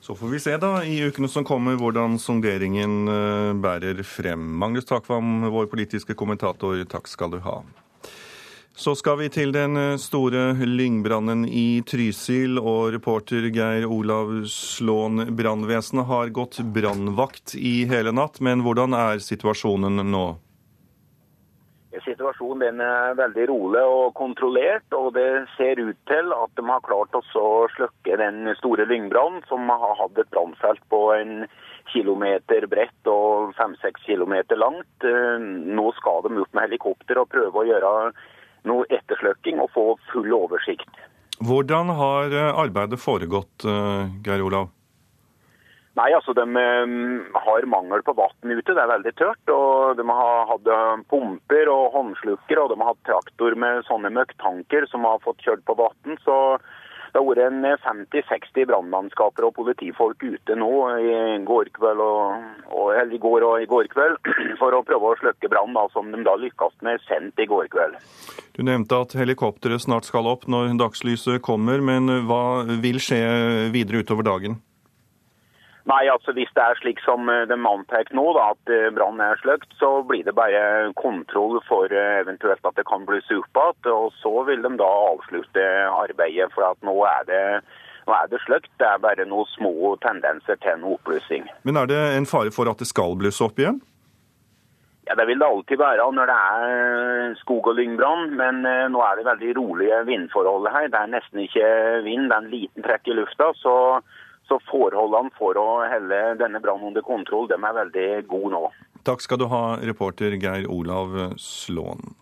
Så får vi se da i ukene som kommer hvordan sonderingen bærer frem. Magnus Takvam, vår politiske kommentator, takk skal du ha. Så skal vi til den eh, store lyngbrannen i Trysil, og reporter Geir Olav Slåen. Brannvesenet har gått brannvakt i hele natt, men hvordan er situasjonen nå? Situasjonen er veldig rolig og kontrollert, og det ser ut til at de har klart å slukke den store lyngbrannen, som har hatt et brannfelt på en kilometer bredt og fem-seks kilometer langt. Eh, nå skal de ut med helikopter og prøve å gjøre noe ettersløkking og få full oversikt. Hvordan har eh, arbeidet foregått, eh, Geir Olav? Nei, altså De um, har mangel på vann ute, det er veldig tørt. og De har hatt pumper og håndslukker og de har hatt traktor med sånne møkktanker som har fått kjørt på vann. Så det har vært en 50-60 eh, brannmannskaper og politifolk ute nå i går, og, og, i går og i går kveld *clears throat* for å prøve å slukke brann, som de da lykkes med sent i går kveld. Du nevnte at helikopteret snart skal opp når dagslyset kommer, men hva vil skje videre utover dagen? Nei, altså Hvis det er slik som det de antar nå, da, at eh, brannen er sløkt, så blir det bare kontroll for eh, eventuelt at det kan blusse opp igjen. Og så vil de da avslutte arbeidet, for at nå er det nå er det sløkt. Det er bare noen små tendenser til noe oppblussing. Men er det en fare for at det skal blusse opp igjen? Ja, Det vil det alltid være når det er skog- og lyngbrann, men nå er det veldig rolige vindforhold her. Det er nesten ikke vind, det er en liten trekk i lufta. så så forholdene for å helle denne brannen under kontroll, de er veldig gode nå. Takk skal du ha, reporter Geir Olav Slåen.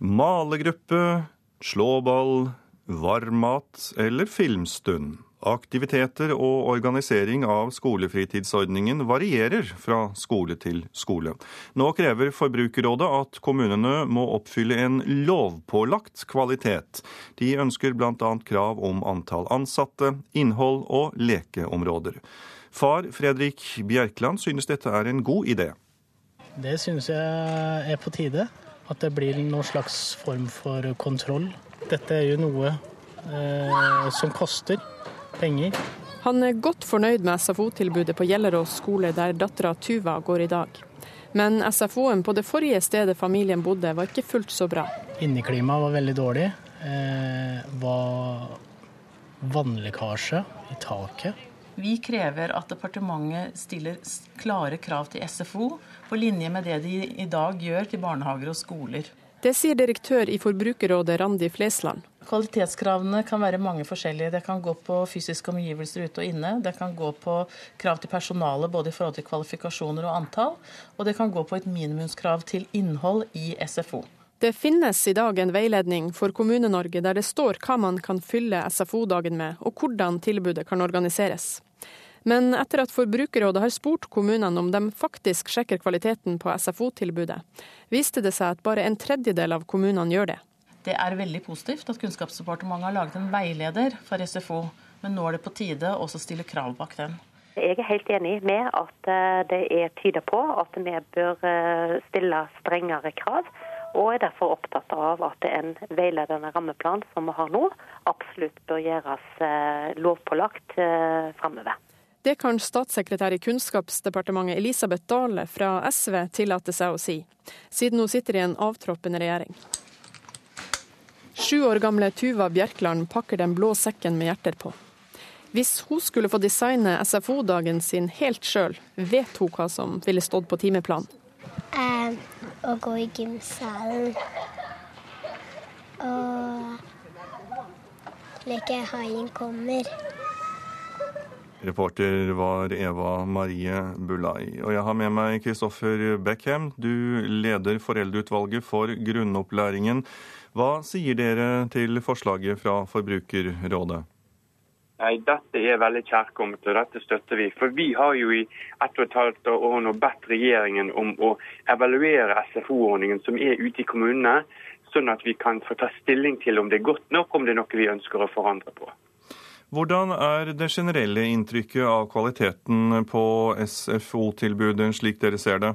Malegruppe, slåball, varmmat eller filmstund. Aktiviteter og organisering av skolefritidsordningen varierer fra skole til skole. Nå krever Forbrukerrådet at kommunene må oppfylle en lovpålagt kvalitet. De ønsker bl.a. krav om antall ansatte, innhold og lekeområder. Far Fredrik Bjerkland synes dette er en god idé. Det synes jeg er på tide. At det blir noen slags form for kontroll. Dette er jo noe eh, som koster penger. Han er godt fornøyd med SFO-tilbudet på Gjellerås skole, der dattera Tuva går i dag. Men SFO-en på det forrige stedet familien bodde, var ikke fullt så bra. Inneklimaet var veldig dårlig. Eh, var vannlekkasje i taket. Vi krever at departementet stiller klare krav til SFO, på linje med det de i dag gjør til barnehager og skoler. Det sier direktør i Forbrukerrådet Randi Flesland. Kvalitetskravene kan være mange forskjellige. Det kan gå på fysiske omgivelser ute og inne. Det kan gå på krav til personale både i forhold til kvalifikasjoner og antall. Og det kan gå på et minimumskrav til innhold i SFO. Det finnes i dag en veiledning for Kommune-Norge der det står hva man kan fylle SFO-dagen med, og hvordan tilbudet kan organiseres. Men etter at Forbrukerrådet har spurt kommunene om de faktisk sjekker kvaliteten på SFO-tilbudet, viste det seg at bare en tredjedel av kommunene gjør det. Det er veldig positivt at Kunnskapsdepartementet har laget en veileder for SFO, men nå er det på tide å stille krav bak den. Jeg er helt enig med at eh, det er tyder på at vi bør eh, stille strengere krav. Og er derfor opptatt av at en veiledende rammeplan som vi har nå, absolutt bør gjøres eh, lovpålagt framover. Det kan statssekretær i Kunnskapsdepartementet Elisabeth Dale fra SV tillate seg å si, siden hun sitter i en avtroppende regjering. Sju år gamle Tuva Bjerkland pakker den blå sekken med hjerter på. Hvis hun skulle få designe SFO-dagen sin helt sjøl, vet hun hva som ville stått på timeplanen. Eh, å gå i gymsalen. Og leke Haien kommer. Reporter var Eva Marie Bulai. Og jeg har med meg Kristoffer Beckham. Du leder foreldreutvalget for grunnopplæringen. Hva sier dere til forslaget fra Forbrukerrådet? Nei, Dette er veldig kjærkomment, og dette støtter vi. For Vi har jo i ett og et halvt år nå bedt regjeringen om å evaluere SFO-ordningen som er ute i kommunene, sånn at vi kan få ta stilling til om det er godt nok, om det er noe vi ønsker å forandre på. Hvordan er det generelle inntrykket av kvaliteten på SFO-tilbudet, slik dere ser det?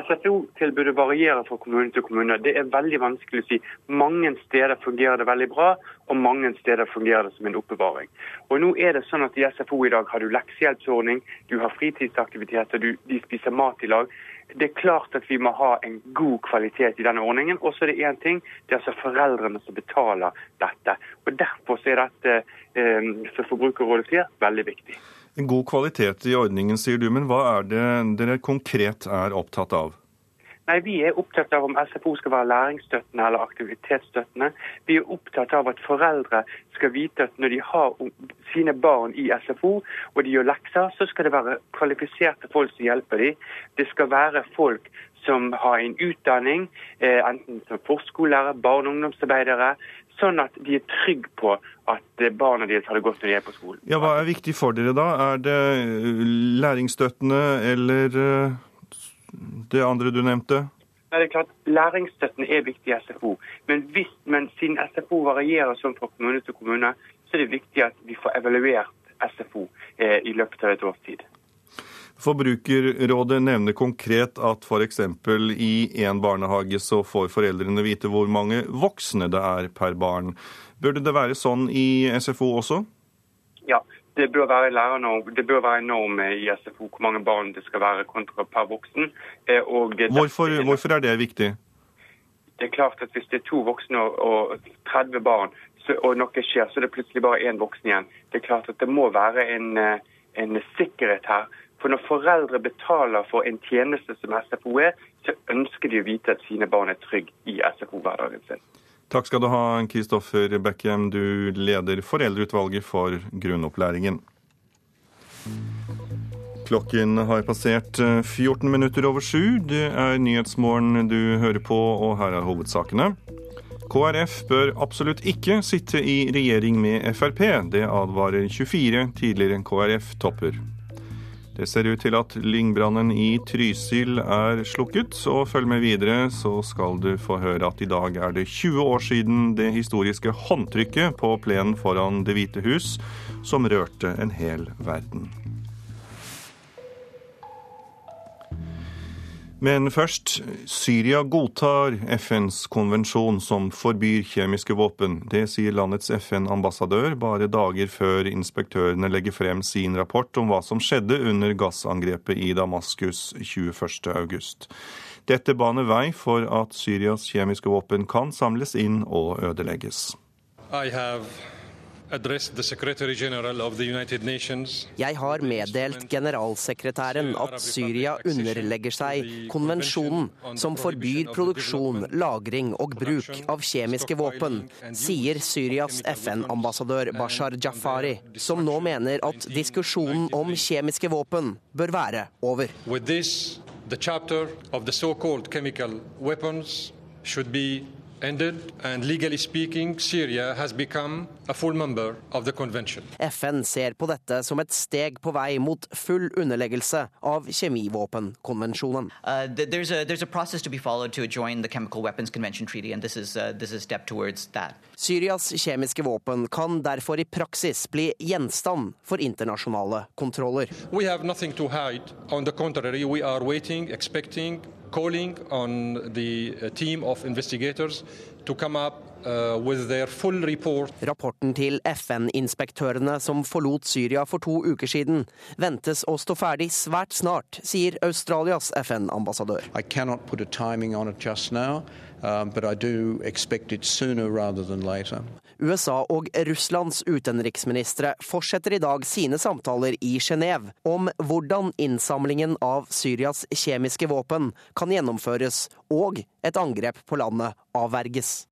SFO-tilbudet varierer fra kommune til kommune. Det er veldig vanskelig å si. Mange steder fungerer det veldig bra, og mange steder fungerer det som en oppbevaring. Og nå er det sånn at I SFO i dag har du leksehjelpsordning, du har fritidsaktiviteter, du, de spiser mat i lag. Det er klart at vi må ha en god kvalitet i denne ordningen. Og så er det én ting, det er altså foreldrene som betaler dette. Og Derfor er dette, eh, som Forbrukerrådet sier, veldig viktig. En god kvalitet i ordningen, sier du, men hva er det dere konkret er opptatt av? Nei, Vi er opptatt av om SFO skal være læringsstøttende eller aktivitetsstøttende. Vi er opptatt av at foreldre skal vite at når de har sine barn i SFO og de gjør lekser, så skal det være kvalifiserte folk som hjelper dem. Det skal være folk som har en utdanning, eh, enten som forskolelærer, barne- og ungdomsarbeidere, sånn at de er trygge på at barna deres har det godt når de er på skolen. Ja, Hva er viktig for dere da? Er det læringsstøttende eller det andre du nevnte? Det er klart, Læringsstøtten er viktig i SFO. Men, hvis, men siden SFO varierer sånn fra kommune til kommune, så er det viktig at vi får evaluert SFO eh, i løpet av et års tid. Forbrukerrådet nevner konkret at f.eks. i én barnehage så får foreldrene vite hvor mange voksne det er per barn. Burde det være sånn i SFO også? Ja, det bør være lærernorm, det bør være en norm i SFO hvor mange barn det skal være kontra per voksen. Eh, hvorfor, hvorfor, er det viktig? Det er klart at Hvis det er to voksne og 30 barn, og noe skjer, så er det plutselig bare én voksen igjen. Det er klart at det må være en, eh, en sikkerhet her. For når foreldre betaler for en tjeneste som SFO er, så ønsker de å vite at sine barn er trygge i SFO-hverdagen sin. Takk skal du ha, Kristoffer Beckham. Du leder foreldreutvalget for grunnopplæringen. Klokken har passert 14 eh, minutter over sju. Det er Nyhetsmorgen du hører på, og her er hovedsakene. KrF bør absolutt ikke sitte i regjering med Frp. Det advarer 24 tidligere KrF-topper. Det ser ut til at lyngbrannen i Trysil er slukket, og følg med videre, så skal du få høre at i dag er det 20 år siden det historiske håndtrykket på plenen foran Det hvite hus, som rørte en hel verden. Men først. Syria godtar FNs konvensjon som forbyr kjemiske våpen. Det sier landets FN-ambassadør bare dager før inspektørene legger frem sin rapport om hva som skjedde under gassangrepet i Damaskus 21.8. Dette baner vei for at Syrias kjemiske våpen kan samles inn og ødelegges. I have jeg har meddelt generalsekretæren at Syria underlegger seg konvensjonen som forbyr produksjon, lagring og bruk av kjemiske våpen, sier Syrias FN-ambassadør Bashar Jafari, som nå mener at diskusjonen om kjemiske våpen bør være over. The chapter of the so-called chemical weapons should be ended, and legally speaking, Syria has become a full member of the convention. FN ser på dette som et steg på vei mot full underleggelse av kjemivåpenkonvensjonen. Uh, there's, a, there's a process to be followed to join the Chemical Weapons Convention Treaty, and this is, uh, this is a step towards that. Syrias kjemiske våpen kan derfor i praksis bli gjenstand for internasjonale kontroller. We have nothing to hide. On the contrary, we are waiting, expecting calling on the uh, team of investigators to come up uh, Rapporten til FN-inspektørene som forlot Syria for to uker siden, ventes å stå ferdig svært snart, sier Australias FN-ambassadør. Um, but I do expect it sooner rather than later. USA og Russlands utenriksministre fortsetter i dag sine samtaler i Genéve om hvordan innsamlingen av Syrias kjemiske våpen kan gjennomføres og et angrep på landet avverges.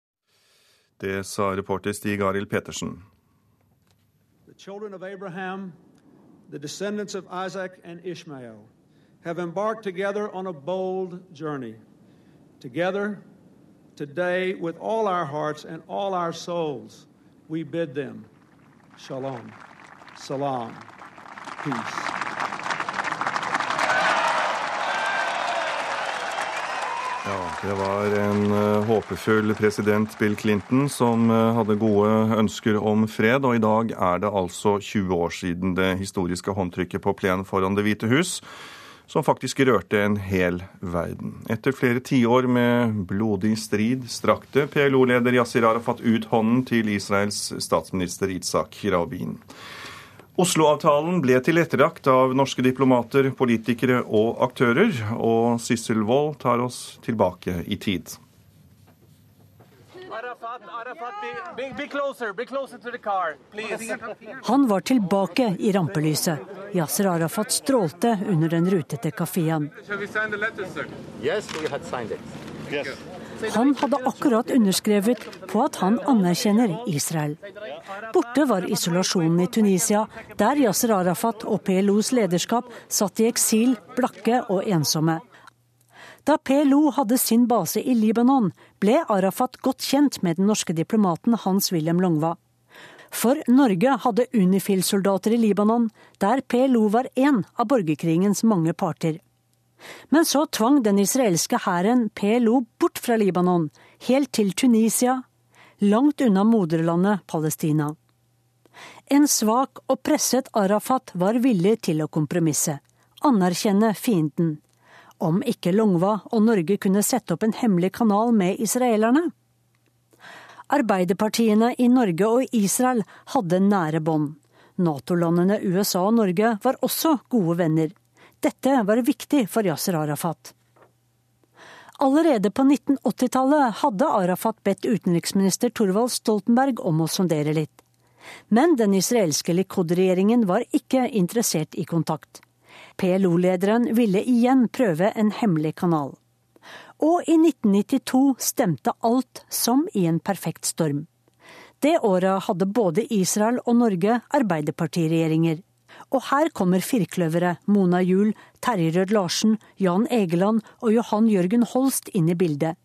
Det sa reporter Stig Arild Petersen. the descendants of Isaac and Ishmael, have embarked together on a bold journey. Together, Today, with all our hearts and all our souls, we bid them shalom, salam, peace. Ja, Det var en uh, håpefull president Bill Clinton som uh, hadde gode ønsker om fred, og i dag er det altså 20 år siden det historiske håndtrykket på plenen foran Det hvite hus som faktisk rørte en hel verden. Etter flere tiår med blodig strid strakte PLO-leder Yasir Arafat ut hånden til Israels statsminister Itzak Rabin. Oslo-avtalen ble tilrettelagt av norske diplomater, politikere og aktører, og Sissel Wold tar oss tilbake i tid. Han var tilbake i rampelyset. Yasser Arafat strålte under den rutete kafeen. Han hadde akkurat underskrevet på at han anerkjenner Israel. Borte var isolasjonen i Tunisia, der Yasser Arafat og PLOs lederskap satt i eksil, blakke og ensomme. Da PLO hadde sin base i Libanon, ble Arafat godt kjent med den norske diplomaten Hans-Wilhelm Longva. For Norge hadde Unifil-soldater i Libanon, der PLO var én av borgerkrigens mange parter. Men så tvang den israelske hæren PLO bort fra Libanon, helt til Tunisia, langt unna moderlandet Palestina. En svak og presset Arafat var villig til å kompromisse, anerkjenne fienden om ikke Longva og Norge kunne sette opp en hemmelig kanal med israelerne. Arbeiderpartiene i Norge og Israel hadde nære bånd. Nato-landene USA og Norge var også gode venner. Dette var viktig for Yasser Arafat. Allerede på 1980-tallet hadde Arafat bedt utenriksminister Thorvald Stoltenberg om å sondere litt. Men den israelske Likud-regjeringen var ikke interessert i kontakt. PLO-lederen ville igjen prøve en hemmelig kanal. Og i 1992 stemte alt som i en perfekt storm. Det året hadde både Israel og Norge arbeiderpartiregjeringer. Og her kommer firkløveret Mona Juel, Terje Rød-Larsen, Jan Egeland og Johan Jørgen Holst inn i bildet.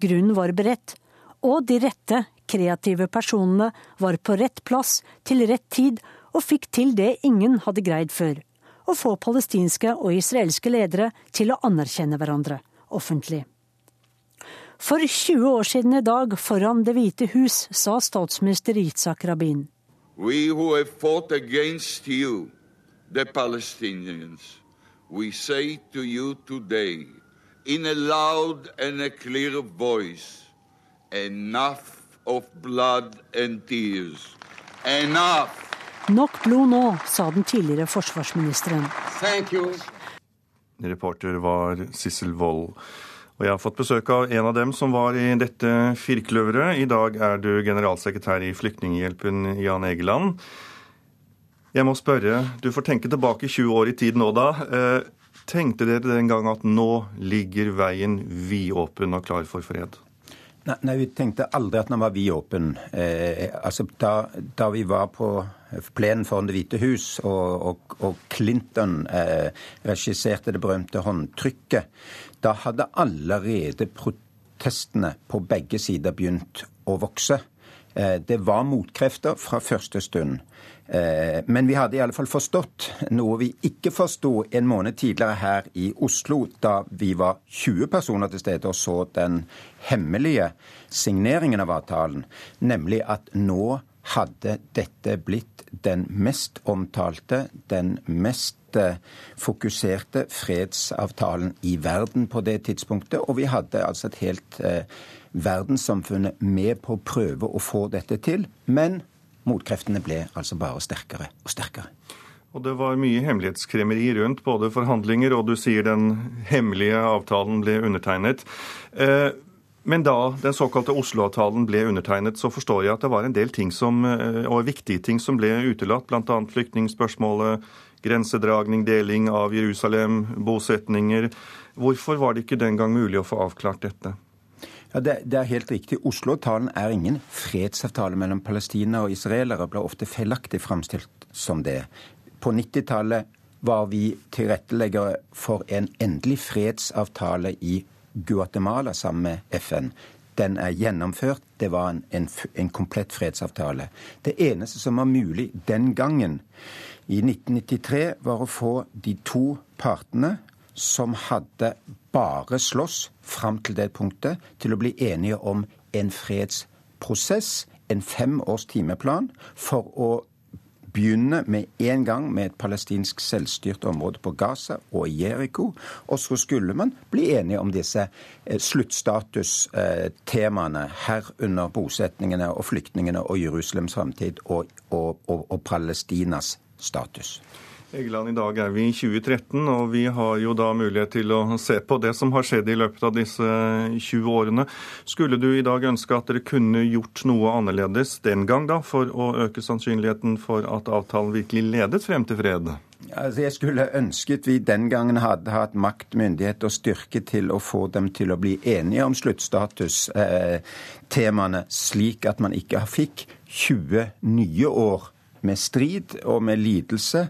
Grunnen var beredt, Og de rette, kreative personene var på rett plass til rett tid og fikk til det ingen hadde greid før. Å få palestinske og israelske ledere til å anerkjenne hverandre offentlig. For 20 år siden i dag, foran Det hvite hus, sa statsminister Yitzhak Rabin. We who have fought against you, the Palestinians, we say to you today, in a loud and a clear voice, enough of blood and tears. Enough! Nok blod nå, sa den tidligere forsvarsministeren. Thank you. Reporter var Sissel Wold. Og jeg har fått besøk av en av dem som var i dette firkløveret. I dag er du generalsekretær i Flyktninghjelpen, Jan Egeland. Jeg må spørre, du får tenke tilbake 20 år i tid nå da. Eh, tenkte dere den gang at nå ligger veien vidåpen og klar for fred? Nei, nei, vi tenkte aldri at den var vidåpen. Eh, altså, da, da, vi var på plenen foran Det hvite hus, og, og, og Clinton eh, regisserte det berømte håndtrykket, da hadde allerede protestene på begge sider begynt å vokse. Eh, det var motkrefter fra første stund. Eh, men vi hadde i alle fall forstått noe vi ikke forsto en måned tidligere her i Oslo, da vi var 20 personer til stede og så den hemmelige signeringen av avtalen, nemlig at nå hadde dette blitt den mest omtalte, den mest fokuserte fredsavtalen i verden på det tidspunktet. Og vi hadde altså et helt eh, verdenssamfunnet med på å prøve å få dette til. Men motkreftene ble altså bare sterkere og sterkere. Og det var mye hemmelighetskremmeri rundt både forhandlinger og du sier den hemmelige avtalen ble undertegnet. Eh, men da den såkalte Oslo-avtalen ble undertegnet, så forstår jeg at det var en del ting som, eh, og viktige ting som ble utelatt, bl.a. flyktningspørsmålet, grensedragning, deling av Jerusalem, bosetninger. Hvorfor var det ikke den gang mulig å få avklart dette? Ja, det, det, er helt riktig. Oslo-avtalen er ingen fredsavtale mellom Palestina og israelere. Ble ofte feilaktig framstilt som det. På 90-tallet var vi tilretteleggere for en endelig fredsavtale i Guatemala sammen med FN. Den er gjennomført. Det var en, en, en komplett fredsavtale. Det eneste som var mulig den gangen, i 1993 var å få de to partene som hadde bare slåss fram til det punktet, til å bli enige om en fredsprosess, en fem års timeplan, for å begynne med en gang med et palestinsk selvstyrt område på Gaza og i Jeriko. Og så skulle man bli enige om disse eh, sluttstatustemaene, herunder bosetningene og flyktningene og Jerusalems framtid og, og, og, og Palestinas status. Egeland, i dag er vi i 2013, og vi har jo da mulighet til å se på det som har skjedd i løpet av disse 20 årene. Skulle du i dag ønske at dere kunne gjort noe annerledes den gang, da, for å øke sannsynligheten for at avtalen virkelig ledet frem til fred? Altså, jeg skulle ønsket vi den gangen hadde hatt makt, myndighet og styrke til å få dem til å bli enige om sluttstatustemaene, slik at man ikke fikk 20 nye år med strid og med lidelse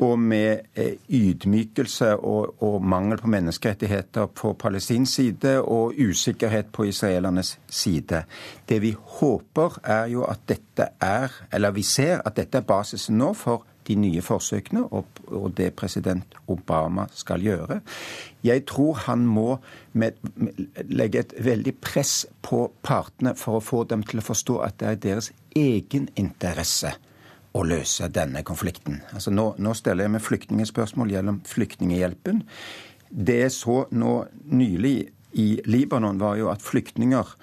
og med eh, ydmykelse og, og, mangel på menneskerettigheter på palestinsk side og usikkerhet på israelernes side. Det vi håper, er jo at dette er, eller vi ser at dette er basisen nå for de nye forsøkene og, og det president Obama skal gjøre. Jeg tror han må med, med, legge et veldig press på partene for å få dem til å forstå at det er deres egen interesse å løse denne konflikten. Altså nå, nå stiller jeg med flyktningspørsmål gjennom Flyktninghjelpen. Det jeg så nå nylig i Libanon, var jo at flyktninger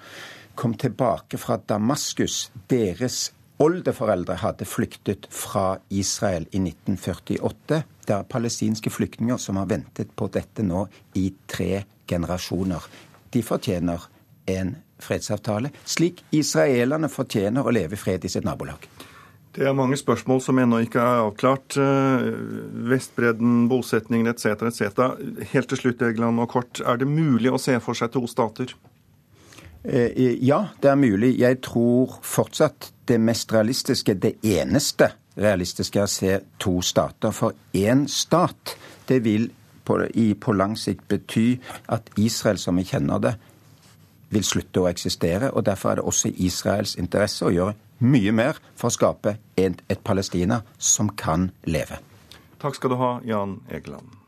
kom tilbake fra Damaskus. Deres oldeforeldre hadde flyktet fra Israel i 1948. Det er palestinske flyktninger som har ventet på dette nå i tre generasjoner. De fortjener en fredsavtale, slik israelerne fortjener å leve i fred i sitt nabolag. Det er mange spørsmål som ennå ikke er avklart. Eh, Vestbredden, bosetningen etc. etc. Helt til slutt, Egeland og Kort. Er det mulig å se for seg to stater? Eh, ja, det er mulig. Jeg tror fortsatt det mest realistiske, det eneste realistiske, er å se to stater. For én stat, det vil på, i, på lang sikt bety at Israel, som vi kjenner det, vil slutte å eksistere. og Derfor er det også Israels interesse å gjøre mye mer for å skape et, et Palestina som kan leve. Takk skal du ha, Jan Egeland.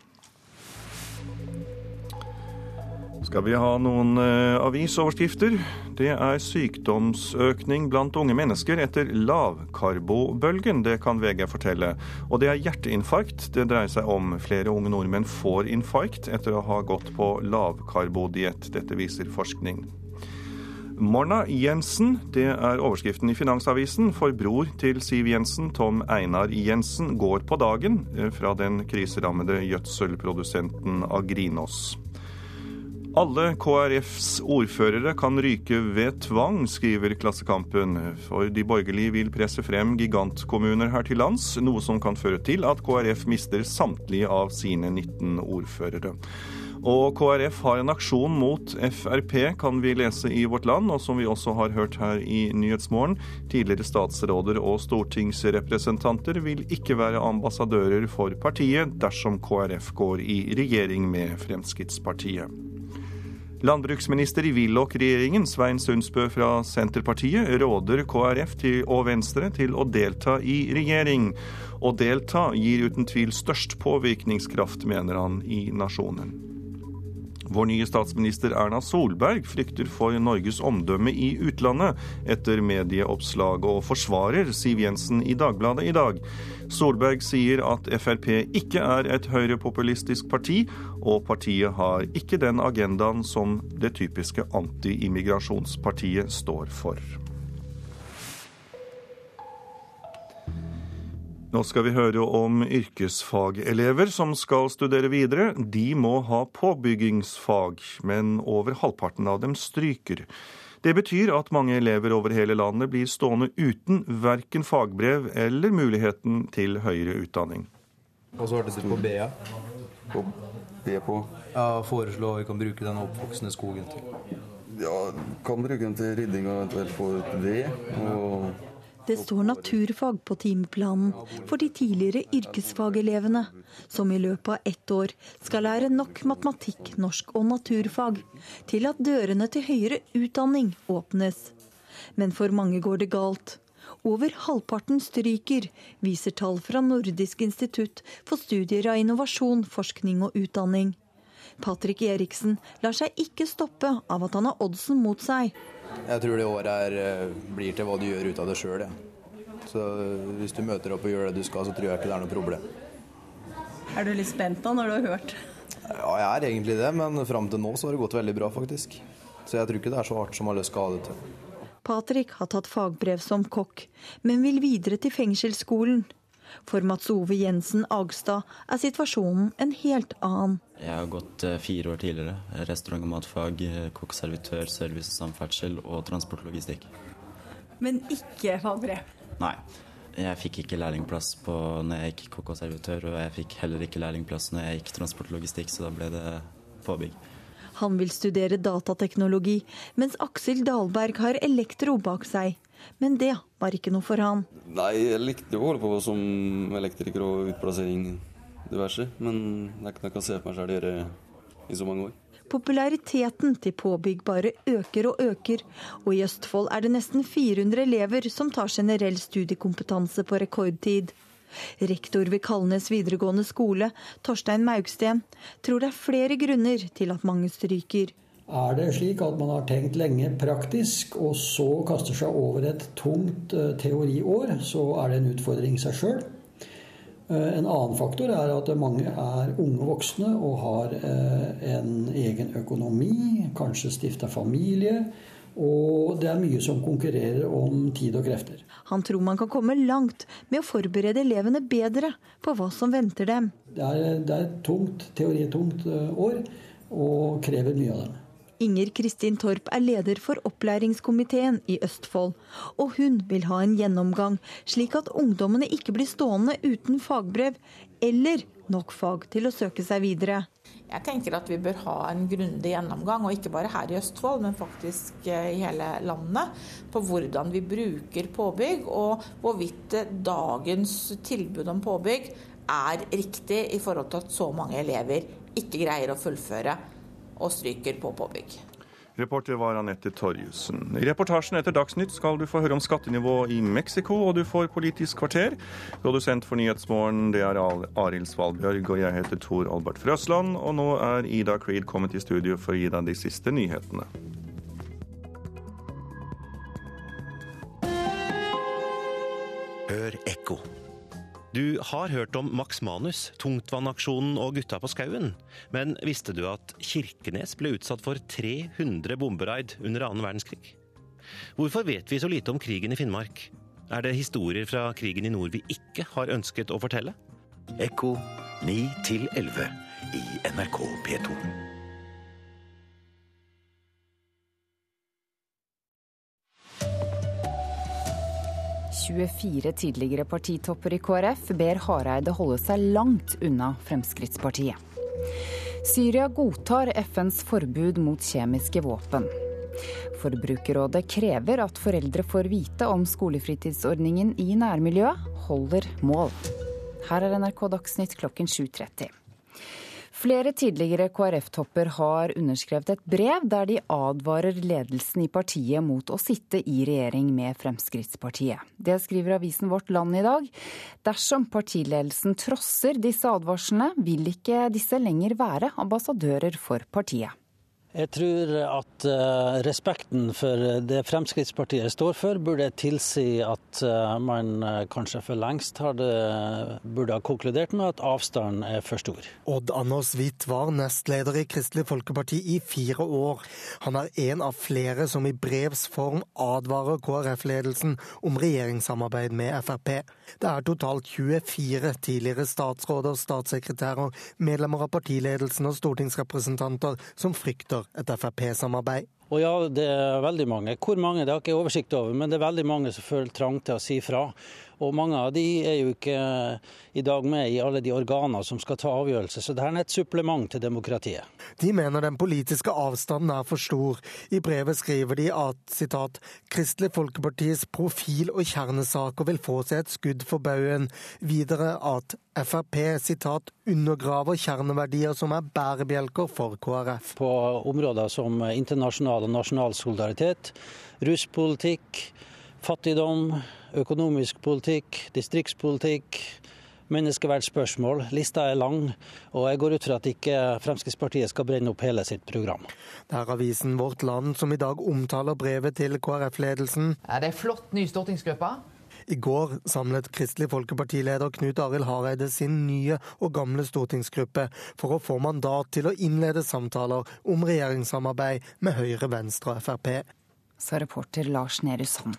Skal vi ha noen uh, avisoverskrifter? Det er sykdomsøkning blant unge mennesker etter lavkarbobølgen, det kan VG fortelle. Og det er hjerteinfarkt det dreier seg om. Flere unge nordmenn får infarkt etter å ha gått på lavkarbodiett. Dette viser forskning. Morna Jensen, det er overskriften i Finansavisen, for bror til Siv Jensen, Tom Einar Jensen, går på dagen eh, fra den kriserammede gjødselprodusenten Agrinos. Alle KrFs ordførere kan ryke ved tvang, skriver Klassekampen. For de borgerlige vil presse frem gigantkommuner her til lands, noe som kan føre til at KrF mister samtlige av sine 19 ordførere. Og KrF har en aksjon mot Frp, kan vi lese i Vårt Land, og som vi også har hørt her i Nyhetsmorgen. Tidligere statsråder og stortingsrepresentanter vil ikke være ambassadører for partiet dersom KrF går i regjering med Fremskrittspartiet. Landbruksminister i Willoch-regjeringen, Svein Sundsbø fra Senterpartiet, råder KrF og Venstre til å delta i regjering. Å delta gir uten tvil størst påvirkningskraft, mener han i Nasjonen. Vår nye statsminister Erna Solberg frykter for Norges omdømme i utlandet etter medieoppslag, og forsvarer Siv Jensen i Dagbladet i dag. Solberg sier at Frp ikke er et høyrepopulistisk parti, og partiet har ikke den agendaen som det typiske anti-immigrasjonspartiet står for. Nå skal vi høre om yrkesfagelever som skal studere videre. De må ha påbyggingsfag, men over halvparten av dem stryker. Det betyr at mange elever over hele landet blir stående uten verken fagbrev eller muligheten til høyere utdanning. Og så hørtes det på BA. På B på? Ja, Foreslå vi kan bruke den oppvoksende skogen til. Ja, kan bruke den til rydding og eventuelt få et ved. og det står naturfag på timeplanen for de tidligere yrkesfagelevene, som i løpet av ett år skal lære nok matematikk, norsk og naturfag til at dørene til høyere utdanning åpnes. Men for mange går det galt. Over halvparten stryker, viser tall fra Nordisk institutt for studier av innovasjon, forskning og utdanning. Patrick Eriksen lar seg ikke stoppe av at han har oddsen mot seg. Jeg tror det året her eh, blir til hva du gjør ut av det sjøl. Ja. Så eh, hvis du møter opp og gjør det du skal, så tror jeg ikke det er noe problem. Er du litt spent da, når du har hørt? Ja, jeg er egentlig det, men fram til nå så har det gått veldig bra, faktisk. Så jeg tror ikke det er så hardt som alle skal ha det til. Patrick har tatt fagbrev som kokk, men vil videre til fengselsskolen. For Mats Ove Jensen Agstad er situasjonen en helt annen. Jeg har gått eh, fire år tidligere. Restaurant- og matfag, eh, kokk-servitør, service og samferdsel og transportlogistikk. Men ikke fagbrev? Nei. Jeg fikk ikke lærlingplass på når jeg gikk kokk og servitør, og jeg fikk heller ikke lærlingplass når jeg gikk transportlogistikk, så da ble det påbygg. Han vil studere datateknologi, mens Aksel Dahlberg har elektro bak seg. Men det var ikke noe for han. Nei, jeg likte å holde på som elektriker og utplassering diverse, men det er ikke noe jeg kan se for meg selv gjøre i så mange år. Populariteten til påbyggbare øker og øker, og i Østfold er det nesten 400 elever som tar generell studiekompetanse på rekordtid. Rektor ved Kalnes videregående skole, Torstein Maugsten, tror det er flere grunner til at mange stryker. Er det slik at man har tenkt lenge praktisk, og så kaster seg over et tungt eh, teoriår, så er det en utfordring i seg sjøl. Eh, en annen faktor er at mange er unge voksne og har eh, en egen økonomi, kanskje stifta familie. Og det er mye som konkurrerer om tid og krefter. Han tror man kan komme langt med å forberede elevene bedre på hva som venter dem. Det er, det er et tungt, teoritungt år og krever mye av dem. Inger Kristin Torp er leder for opplæringskomiteen i Østfold, og hun vil ha en gjennomgang, slik at ungdommene ikke blir stående uten fagbrev eller nok fag til å søke seg videre. Jeg tenker at vi bør ha en grundig gjennomgang, og ikke bare her i Østfold, men faktisk eh, i hele landet, på hvordan vi bruker påbygg, og hvorvidt dagens tilbud om påbygg er riktig i forhold til at så mange elever ikke greier å fullføre og stryker på påbygg. Reporter var Anette Torjussen. I reportasjen etter Dagsnytt skal du få høre om skattenivået i Mexico, og du får Politisk kvarter. Produsent for Nyhetsmorgen det er Arild Svalbjørg, og jeg heter Tor Albert Frøsland. Og nå er Ida Creed kommet i studio for å gi deg de siste nyhetene. Hør ekko. Du har hørt om Max Manus, tungtvannaksjonen og Gutta på skauen. Men visste du at Kirkenes ble utsatt for 300 bomberaid under annen verdenskrig? Hvorfor vet vi så lite om krigen i Finnmark? Er det historier fra krigen i nord vi ikke har ønsket å fortelle? Ekko 9 11 i NRK P2. 24 tidligere partitopper i KrF ber Hareide holde seg langt unna Fremskrittspartiet. Syria godtar FNs forbud mot kjemiske våpen. Forbrukerrådet krever at foreldre får vite om skolefritidsordningen i nærmiljøet holder mål. Her er NRK Dagsnytt klokken 7.30. Flere tidligere KrF-topper har underskrevet et brev der de advarer ledelsen i partiet mot å sitte i regjering med Fremskrittspartiet. Det skriver avisen Vårt Land i dag. Dersom partiledelsen trosser disse advarslene, vil ikke disse lenger være ambassadører for partiet. Jeg tror at uh, respekten for det Fremskrittspartiet står for, burde tilsi at uh, man uh, kanskje for lengst hadde, burde ha konkludert med at avstanden er for stor. Odd Anders Hvitt var nestleder i Kristelig Folkeparti i fire år. Han er en av flere som i brevs form advarer KrF-ledelsen om regjeringssamarbeid med Frp. Det er totalt 24 tidligere statsråder, statssekretærer, medlemmer av partiledelsen og stortingsrepresentanter som frykter et Frp-samarbeid. Og ja, det er veldig mange. Hvor mange det har ikke oversikt over, men det er veldig mange som føler trang til å si fra. Og mange av de er jo ikke i dag med i alle de organer som skal ta avgjørelser, så det er et supplement til demokratiet. De mener den politiske avstanden er for stor. I brevet skriver de at citat, Kristelig Folkepartis profil og kjernesaker vil få seg et skudd for baugen. Videre at Frp citat, undergraver kjerneverdier som er bærebjelker for KrF. På områder som internasjonal og nasjonal solidaritet, ruspolitikk, fattigdom, økonomisk politikk, distriktspolitikk, menneskeverdsspørsmål. Lista er lang, og jeg går ut fra at ikke Fremskrittspartiet skal brenne opp hele sitt program. Det er avisen Vårt Land som i dag omtaler brevet til KrF-ledelsen. Er det flott ny stortingsgruppe? I går samlet Kristelig Folkeparti-leder Knut Arild Hareide sin nye og gamle stortingsgruppe for å få mandat til å innlede samtaler om regjeringssamarbeid med Høyre, Venstre og Frp. Sa reporter Lars Nehru Sand.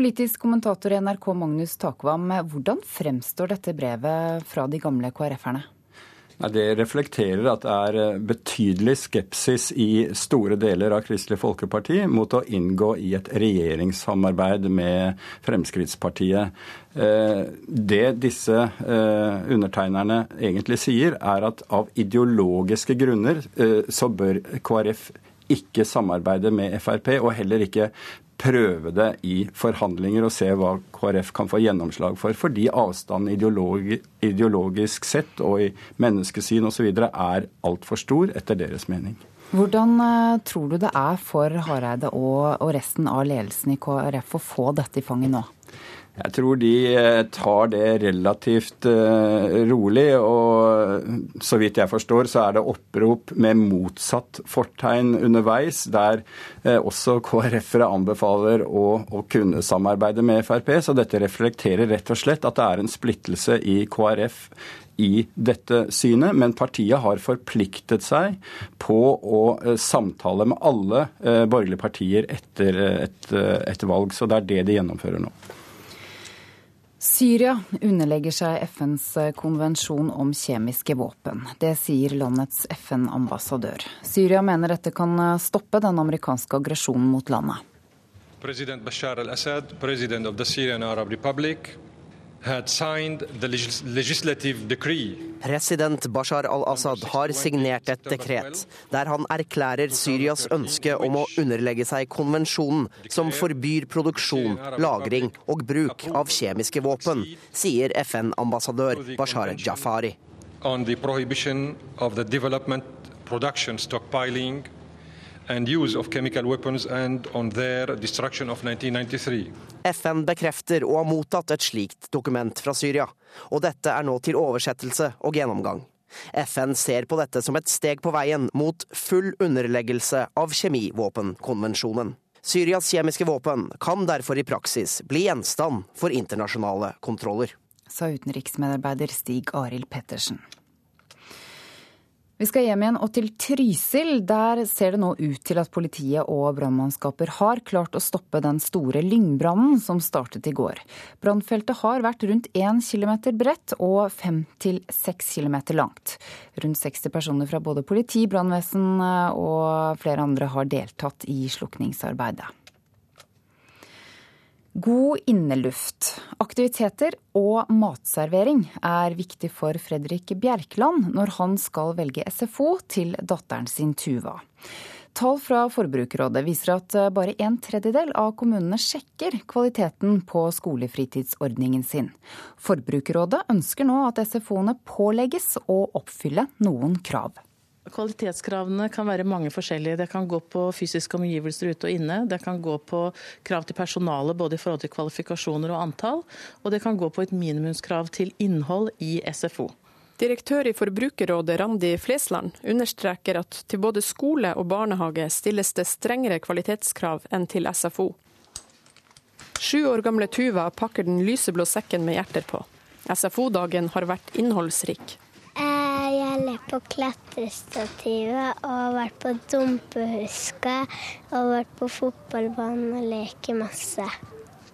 Politisk kommentator i NRK Magnus Takvam, hvordan fremstår dette brevet fra de gamle KrF-erne? Det reflekterer at det er eh, betydelig skepsis i store deler av Kristelig Folkeparti mot å inngå i et regjeringssamarbeid med Fremskrittspartiet. Eh, det disse eh, undertegnerne egentlig sier, er at av ideologiske grunner så bør KrF ikke samarbeide med Frp, og heller ikke prøve det i forhandlinger og se hva KrF kan få gjennomslag for. Fordi avstanden ideologi, ideologisk sett og i menneskesyn osv. er altfor stor, etter deres mening. Hvordan eh, tror du det er for Hareide og, og resten av ledelsen i KrF å få dette i fanget nå? Jeg tror de eh, tar det relativt eh, rolig. Og så vidt jeg forstår, så er det opprop med motsatt fortegn underveis, der eh, også KrF-ere anbefaler å, å, kunne samarbeide med Frp. Så dette reflekterer rett og slett at det er en splittelse i KrF i dette synet, men partiet har forpliktet seg på å samtale med alle borgerlige partier etter et, et valg. Så det er det de gjennomfører nå. Syria underlegger seg FNs konvensjon om kjemiske våpen. Det sier landets FN-ambassadør. Syria mener dette kan stoppe den amerikanske aggresjonen mot landet. President Bashar al-Assad, president of the Syrian Arab Republic, President Bashar al-Assad har signert et dekret der han erklærer Syrias ønske om å underlegge seg konvensjonen som forbyr produksjon, lagring og bruk av kjemiske våpen, sier FN-ambassadør Bashar Jafari. On the prohibition of the development, production, stockpiling FN bekrefter å ha mottatt et slikt dokument fra Syria, og dette er nå til oversettelse og gjennomgang. FN ser på dette som et steg på veien mot full underleggelse av kjemivåpenkonvensjonen. Syrias kjemiske våpen kan derfor i praksis bli gjenstand for internasjonale kontroller. Sa utenriksmedarbeider Stig Arild Pettersen. Vi skal hjem igjen og til Trysil. Der ser det nå ut til at politiet og brannmannskaper har klart å stoppe den store lyngbrannen som startet i går. Brannfeltet har vært rundt 1 km bredt og 5-6 km langt. Rundt 60 personer fra både politi, brannvesen og flere andre har deltatt i slukningsarbeidet. God inneluft, aktiviteter og matservering er viktig for Fredrik Bjerkland når han skal velge SFO til datteren sin Tuva. Tall fra Forbrukerrådet viser at bare en tredjedel av kommunene sjekker kvaliteten på skolefritidsordningen sin. Forbrukerrådet ønsker nå at SFO-ene pålegges å oppfylle noen krav. Kvalitetskravene kan være mange forskjellige. Det kan gå på fysiske omgivelser ute og inne. Det kan gå på krav til personalet både i forhold til kvalifikasjoner og antall. Og det kan gå på et minimumskrav til innhold i SFO. Direktør i Forbrukerrådet Randi Flesland understreker at til både skole og barnehage stilles det strengere kvalitetskrav enn til SFO. Sju år gamle Tuva pakker den lyseblå sekken med hjerter på. SFO-dagen har vært innholdsrik. Er på klatrestativet og vært på dumpehuska og vært på fotballbanen og leke masse.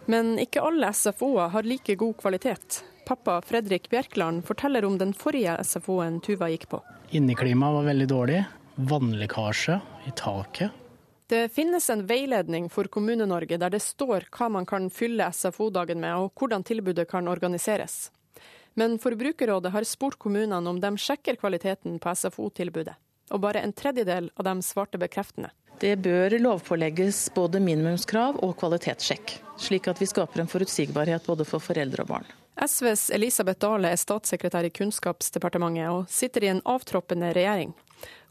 Men ikke alle SFO-er har like god kvalitet. Pappa Fredrik Bjerkland forteller om den forrige SFO-en Tuva gikk på. Inneklimaet var veldig dårlig. Vannlekkasje i taket. Det finnes en veiledning for Kommune-Norge der det står hva man kan fylle SFO-dagen med, og hvordan tilbudet kan organiseres. Men Forbrukerrådet har spurt kommunene om de sjekker kvaliteten på SFO-tilbudet, og bare en tredjedel av dem svarte bekreftende. Det bør lovpålegges både minimumskrav og kvalitetssjekk, slik at vi skaper en forutsigbarhet både for foreldre og barn. SVs Elisabeth Dale er statssekretær i Kunnskapsdepartementet og sitter i en avtroppende regjering.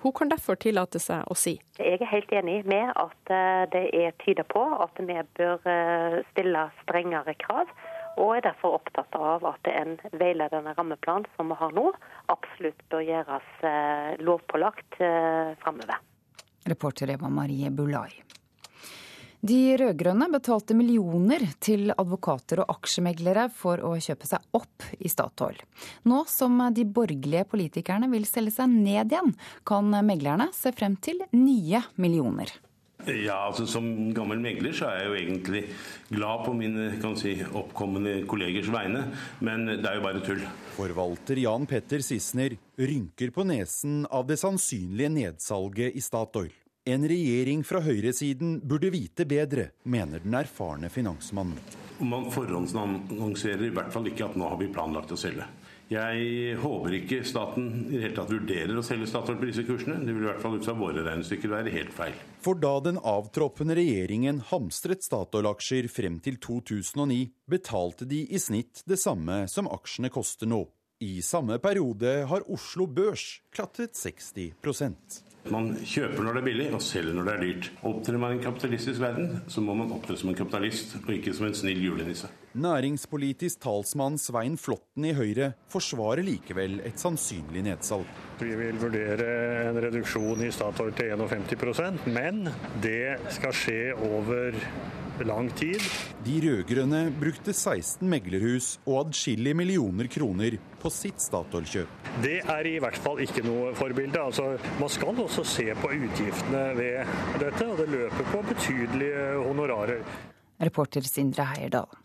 Hun kan derfor tillate seg å si. Jeg er helt enig med at eh, det er tyder på at vi bør eh, stille strengere krav og er derfor opptatt av at en veiledende rammeplan som vi har nå, absolutt bør gjøres eh, lovpålagt eh, framover. Reporter Eva Marie Bulai. De rød-grønne betalte millioner til advokater og aksjemeglere for å kjøpe seg opp i Statoil. Nå som de borgerlige politikerne vil selge seg ned igjen, kan meglerne se frem til nye millioner. Ja, altså Som gammel megler så er jeg jo egentlig glad på mine kan si, oppkommende kollegers vegne, men det er jo bare tull. Forvalter Jan Petter Sissener rynker på nesen av det sannsynlige nedsalget i Statoil. En regjering fra høyresiden burde vite bedre, mener den erfarne finansmannen. Man forhåndsannonserer i hvert fall ikke at nå har vi planlagt å selge. Jeg håper ikke staten i det hele tatt vurderer å selge Statoil på disse kursene. Det vil i hvert fall ut fra våre regnestykker være helt feil. For da den avtroppende regjeringen hamstret Statoil-aksjer frem til 2009, betalte de i snitt det samme som aksjene koster nå. I samme periode har Oslo Børs klatret 60% man kjøper når det er billig, og selger når det er dyrt. Opptrer man i en kapitalistisk verden, så må man opptre som en kapitalist, og ikke som en snill julenisse. Næringspolitisk talsmann Svein Flåtten i Høyre forsvarer likevel et sannsynlig nedsalg. Vi vil vurdere en reduksjon i Statoil til 51% men det skal skje over lang tid. De rød-grønne brukte 16 meglerhus og adskillige millioner kroner på sitt Statoil-kjøp. Det er i hvert fall ikke noe forbilde. Altså, man skal også se på utgiftene ved dette, og det løper på betydelige honorarer. Reporter Sindre Heierdal.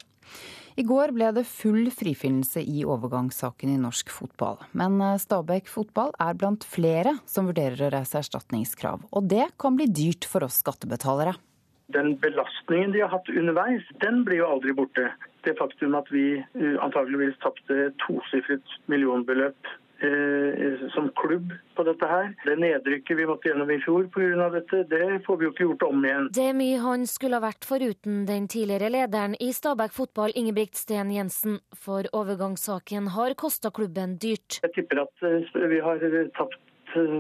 I går ble det full frifinnelse i overgangssaken i norsk fotball. Men Stabæk fotball er blant flere som vurderer å reise erstatningskrav. Og det kan bli dyrt for oss skattebetalere den belastningen de har hatt underveis, den blir jo aldri borte. Det faktum at vi uh, antageligvis tapte tosifret millionbeløp eh, som klubb på dette her. Det nedrykket vi måtte gjennom i fjor pga. dette, det får vi jo ikke gjort om igjen. Det er mye han skulle ha vært foruten den tidligere lederen i Stabæk fotball, Ingebrigt Sten Jensen. For overgangssaken har kosta klubben dyrt. Jeg tipper at uh, vi har tapt eh,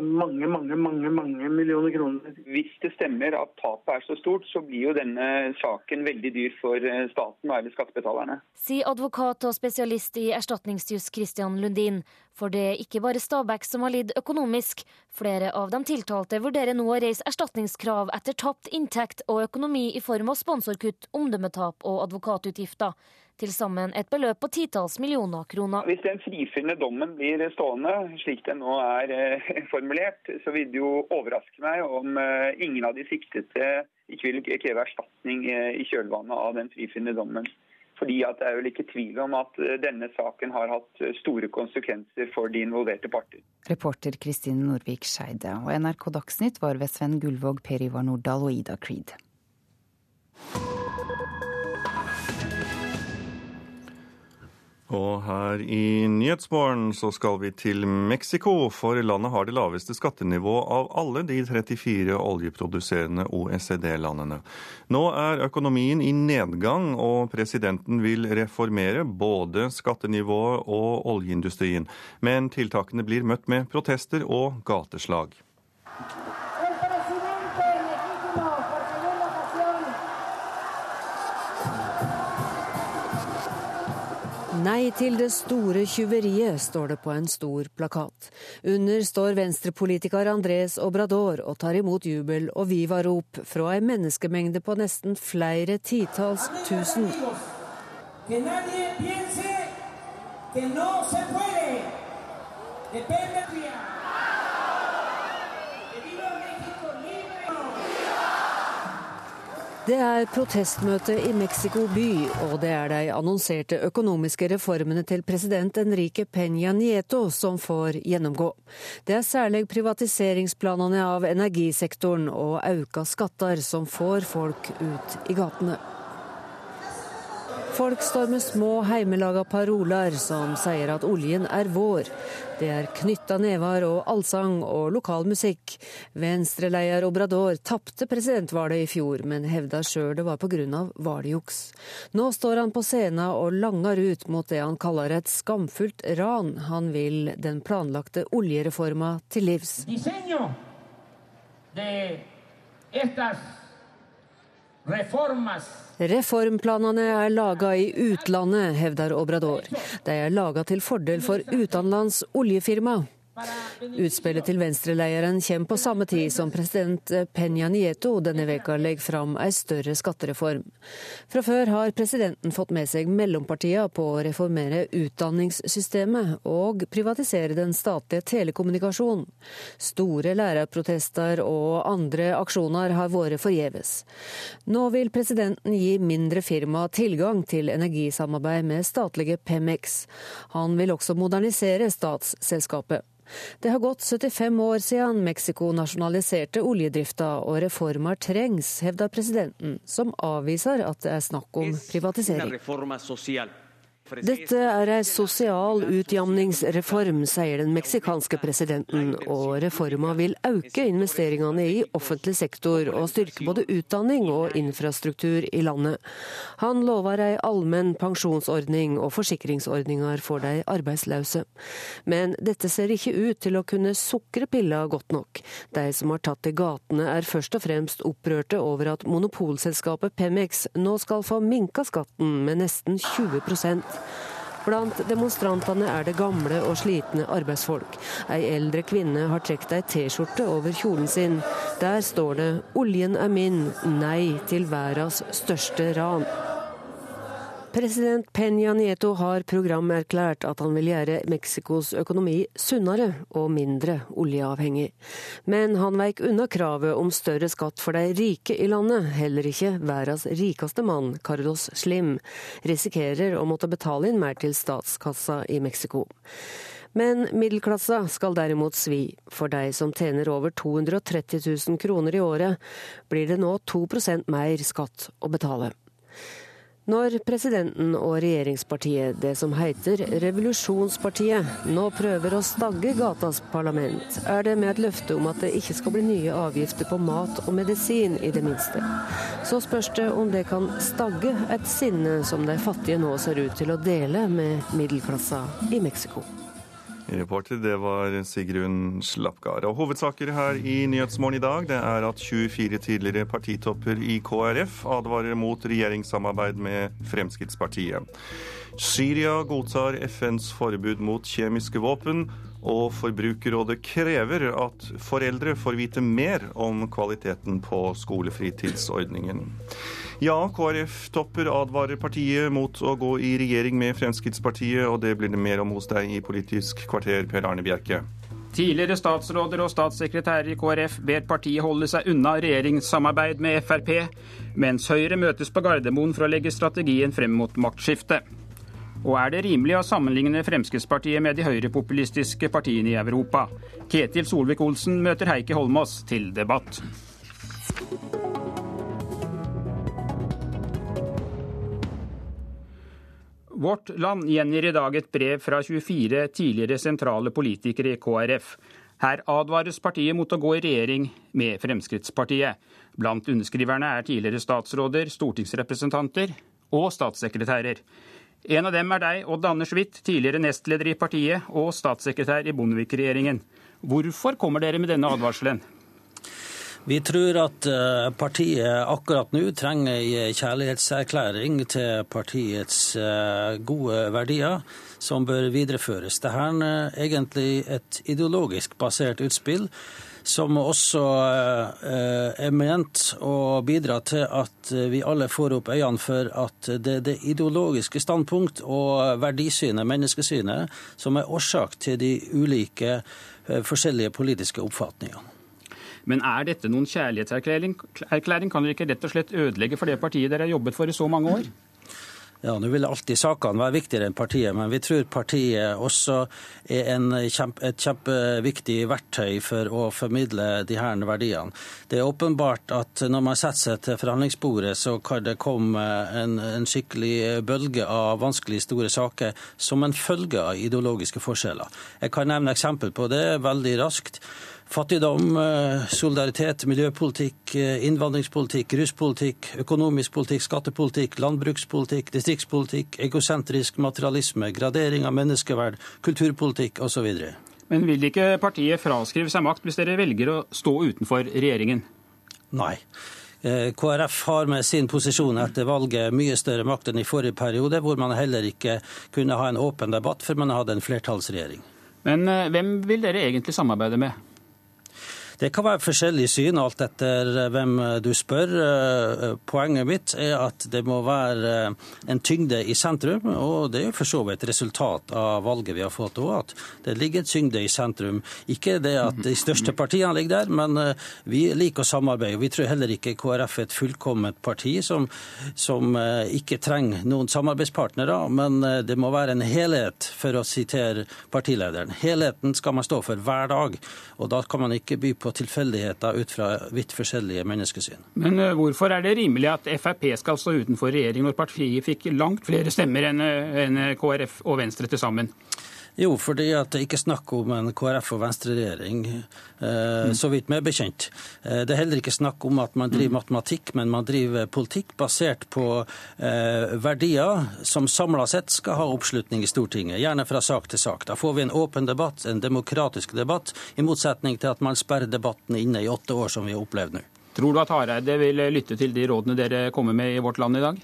mange, mange, mange, mange millioner kroner. Hvis det stemmer at tapet er så stort, så blir jo denne saken veldig dyr for eh, staten eller skattebetalerne. Sier advokat og spesialist i erstatningsjus Christian Lundin. For det er ikke bare Stabæk som har lidd økonomisk. Flere av de tiltalte vurderer nå å reise erstatningskrav etter tapt inntekt og økonomi i form av sponsorkutt, omdømmetap og advokatutgifter. Til sammen et beløp på titalls millioner kroner. Hvis den frifinnende dommen blir stående, slik den nå er eh, formulert, så vil det jo overraske meg om eh, ingen av de siktede ikke vil kreve erstatning eh, i kjølvannet av den frifinnende dommen. Fordi at Det er vel ikke tvil om at denne saken har hatt store konsekvenser for de involverte parter. Reporter Kristine Norvik Skeide. Og NRK Dagsnytt var ved Sven Gullvåg, Per Ivar Nordahl og Ida Creed. Og her i Nyhetsmorgen så skal vi til Mexico, for landet har det laveste skattenivået av alle de 34 oljeproduserende OECD-landene. Nå er økonomien i nedgang, og presidenten vil reformere både skattenivået og oljeindustrien. Men tiltakene blir møtt med protester og gateslag. Nei til det store tjuveriet, står det på en stor plakat. Under står venstrepolitiker Andres Obrador og tar imot jubel og viva-rop fra ei menneskemengde på nesten flere titalls tusen. Que Det er protestmøte i Mexico by, og det er de annonserte økonomiske reformene til president Enrique Peña Nieto som får gjennomgå. Det er særlig privatiseringsplanene av energisektoren og auka skatter som får folk ut i gatene. Folk står med små heimelaga paroler som sier at oljen er vår. Det er knytta never og allsang og lokal musikk. Venstreleder Obrador tapte presidentvalget i fjor, men hevda sjøl det var pga. valgjuks. Nå står han på scenen og langer ut mot det han kaller et skamfullt ran. Han vil den planlagte oljereforma til livs. Diseño de estas Reformplanene er laga i utlandet, hevder Obrador. De er laga til fordel for utenlands oljefirma. Utspillet til venstreleieren kommer på samme tid som president Peña Nieto denne veka legger fram en større skattereform. Fra før har presidenten fått med seg mellompartiene på å reformere utdanningssystemet og privatisere den statlige telekommunikasjonen. Store lærerprotester og andre aksjoner har vært forgjeves. Nå vil presidenten gi mindre firma tilgang til energisamarbeid med statlige Pemex. Han vil også modernisere statsselskapet. Det har gått 75 år siden Mexico nasjonaliserte oljedrifta, og reformer trengs, hevder presidenten, som avviser at det er snakk om privatisering. Dette er ei sosial utjamningsreform, sier den meksikanske presidenten, og reforma vil øke investeringene i offentlig sektor og styrke både utdanning og infrastruktur i landet. Han lover ei allmenn pensjonsordning og forsikringsordninger for de arbeidsløse. Men dette ser ikke ut til å kunne sukre pilla godt nok. De som har tatt til gatene er først og fremst opprørte over at monopolselskapet Pemex nå skal få minka skatten med nesten 20 Blant demonstrantene er det gamle og slitne arbeidsfolk. Ei eldre kvinne har trukket ei T-skjorte over kjolen sin. Der står det 'Oljen er min, nei til verdens største ran'. President Peña Nieto har programerklært at han vil gjøre Mexicos økonomi sunnere og mindre oljeavhengig. Men han veik unna kravet om større skatt for de rike i landet. Heller ikke verdens rikeste mann, Carlos Slim, risikerer å måtte betale inn mer til statskassa i Mexico. Men middelklassa skal derimot svi. For de som tjener over 230 000 kroner i året, blir det nå 2% mer skatt å betale. Når presidenten og regjeringspartiet, det som heter Revolusjonspartiet, nå prøver å stagge gatas parlament, er det med et løfte om at det ikke skal bli nye avgifter på mat og medisin, i det minste. Så spørs det om det kan stagge et sinne som de fattige nå ser ut til å dele med middelklassa i Mexico. Reporter det var Sigrun Slapgard. Og Hovedsaker her i Nyhetsmorgen i dag det er at 24 tidligere partitopper i KrF advarer mot regjeringssamarbeid med Fremskrittspartiet. Syria godtar FNs forbud mot kjemiske våpen, og Forbrukerrådet krever at foreldre får vite mer om kvaliteten på skolefritidsordningen. Ja, KrF-topper advarer partiet mot å gå i regjering med Fremskrittspartiet, og det blir det mer om hos deg i Politisk kvarter, Per Arne Bjerke. Tidligere statsråder og statssekretærer i KrF ber partiet holde seg unna regjeringssamarbeid med Frp, mens Høyre møtes på Gardermoen for å legge strategien frem mot maktskifte. Og er det rimelig å sammenligne Fremskrittspartiet med de høyrepopulistiske partiene i Europa? Ketil Solvik-Olsen møter Heikki Holmås til debatt. Vårt Land gjengir i dag et brev fra 24 tidligere sentrale politikere i KrF. Her advares partiet mot å gå i regjering med Fremskrittspartiet. Blant underskriverne er tidligere statsråder, stortingsrepresentanter og statssekretærer. En av dem er deg, Odd Anders Witt, tidligere nestleder i partiet og statssekretær i Bondevik-regjeringen. Hvorfor kommer dere med denne advarselen? Vi tror at eh, partiet akkurat nå trenger en kjærlighetserklæring til partiets eh, gode verdier, som bør videreføres. Dette er egentlig et ideologisk basert utspill som også er ment å bidra til at vi alle får opp øynene for at det er det ideologiske standpunkt og verdisynet, menneskesynet, som er årsak til de ulike forskjellige politiske oppfatningene. Men er dette noen kjærlighetserklæring? Kan dere ikke rett og slett ødelegge for det partiet dere har jobbet for i så mange år? Ja, Nå vil alltid sakene være viktigere enn partiet, men vi tror partiet også er kjempe, et kjempeviktig verktøy for å formidle de her verdiene. Det er åpenbart at når man setter seg til forhandlingsbordet, så kan det komme en, en skikkelig bølge av vanskelig store saker som en følge av ideologiske forskjeller. Jeg kan nevne eksempel på det veldig raskt. Fattigdom, eh, solidaritet, miljøpolitikk, eh, innvandringspolitikk, ruspolitikk, økonomisk politikk, skattepolitikk, landbrukspolitikk, distriktspolitikk, egosentrisk materialisme, gradering av menneskeverd, kulturpolitikk osv. Men vil ikke partiet fraskrive seg makt hvis dere velger å stå utenfor regjeringen? Nei. Eh, KrF har med sin posisjon etter valget mye større makt enn i forrige periode, hvor man heller ikke kunne ha en åpen debatt før man hadde en flertallsregjering. Men hvem vil dere egentlig samarbeide med? Det kan være forskjellig syn alt etter eh, hvem du spør. Eh, poenget mitt er at det må være eh, en tyngde i sentrum, og det er for så vidt resultat av valget vi har fått òg, at det ligger en tyngde i sentrum. Ikke det at de største partiene ligger der, men vi liker å samarbeide. Vi tror heller ikke KrF er et fullkomment parti som, som ikke trenger noen samarbeidspartnere, men det må være en helhet, for å sitere partilederen. Helheten skal man stå for hver dag, og da kan man ikke by på tilfeldigheter ut fra vidt forskjellige menneskesyn. Men uh, hvorfor er det rimelig at Frp skal stå utenfor regjering når partiet fikk langt flere stemmer enn uh, KrF og Venstre til sammen? Jo, fordi at det ikke er snakk om en KrF- og Venstre-regjering, eh, så vidt meg bekjent. Eh, det er heller ikke snakk om at man driver matematikk, men man driver politikk basert på eh, verdier som samla sett skal ha oppslutning i Stortinget, gjerne fra sak til sak. Da får vi en åpen debatt, en demokratisk debatt, i motsetning til at man sperrer debatten inne i åtte år, som vi har opplevd nå. Tror du at Hareide vil lytte til de rådene dere kommer med i Vårt Land i dag?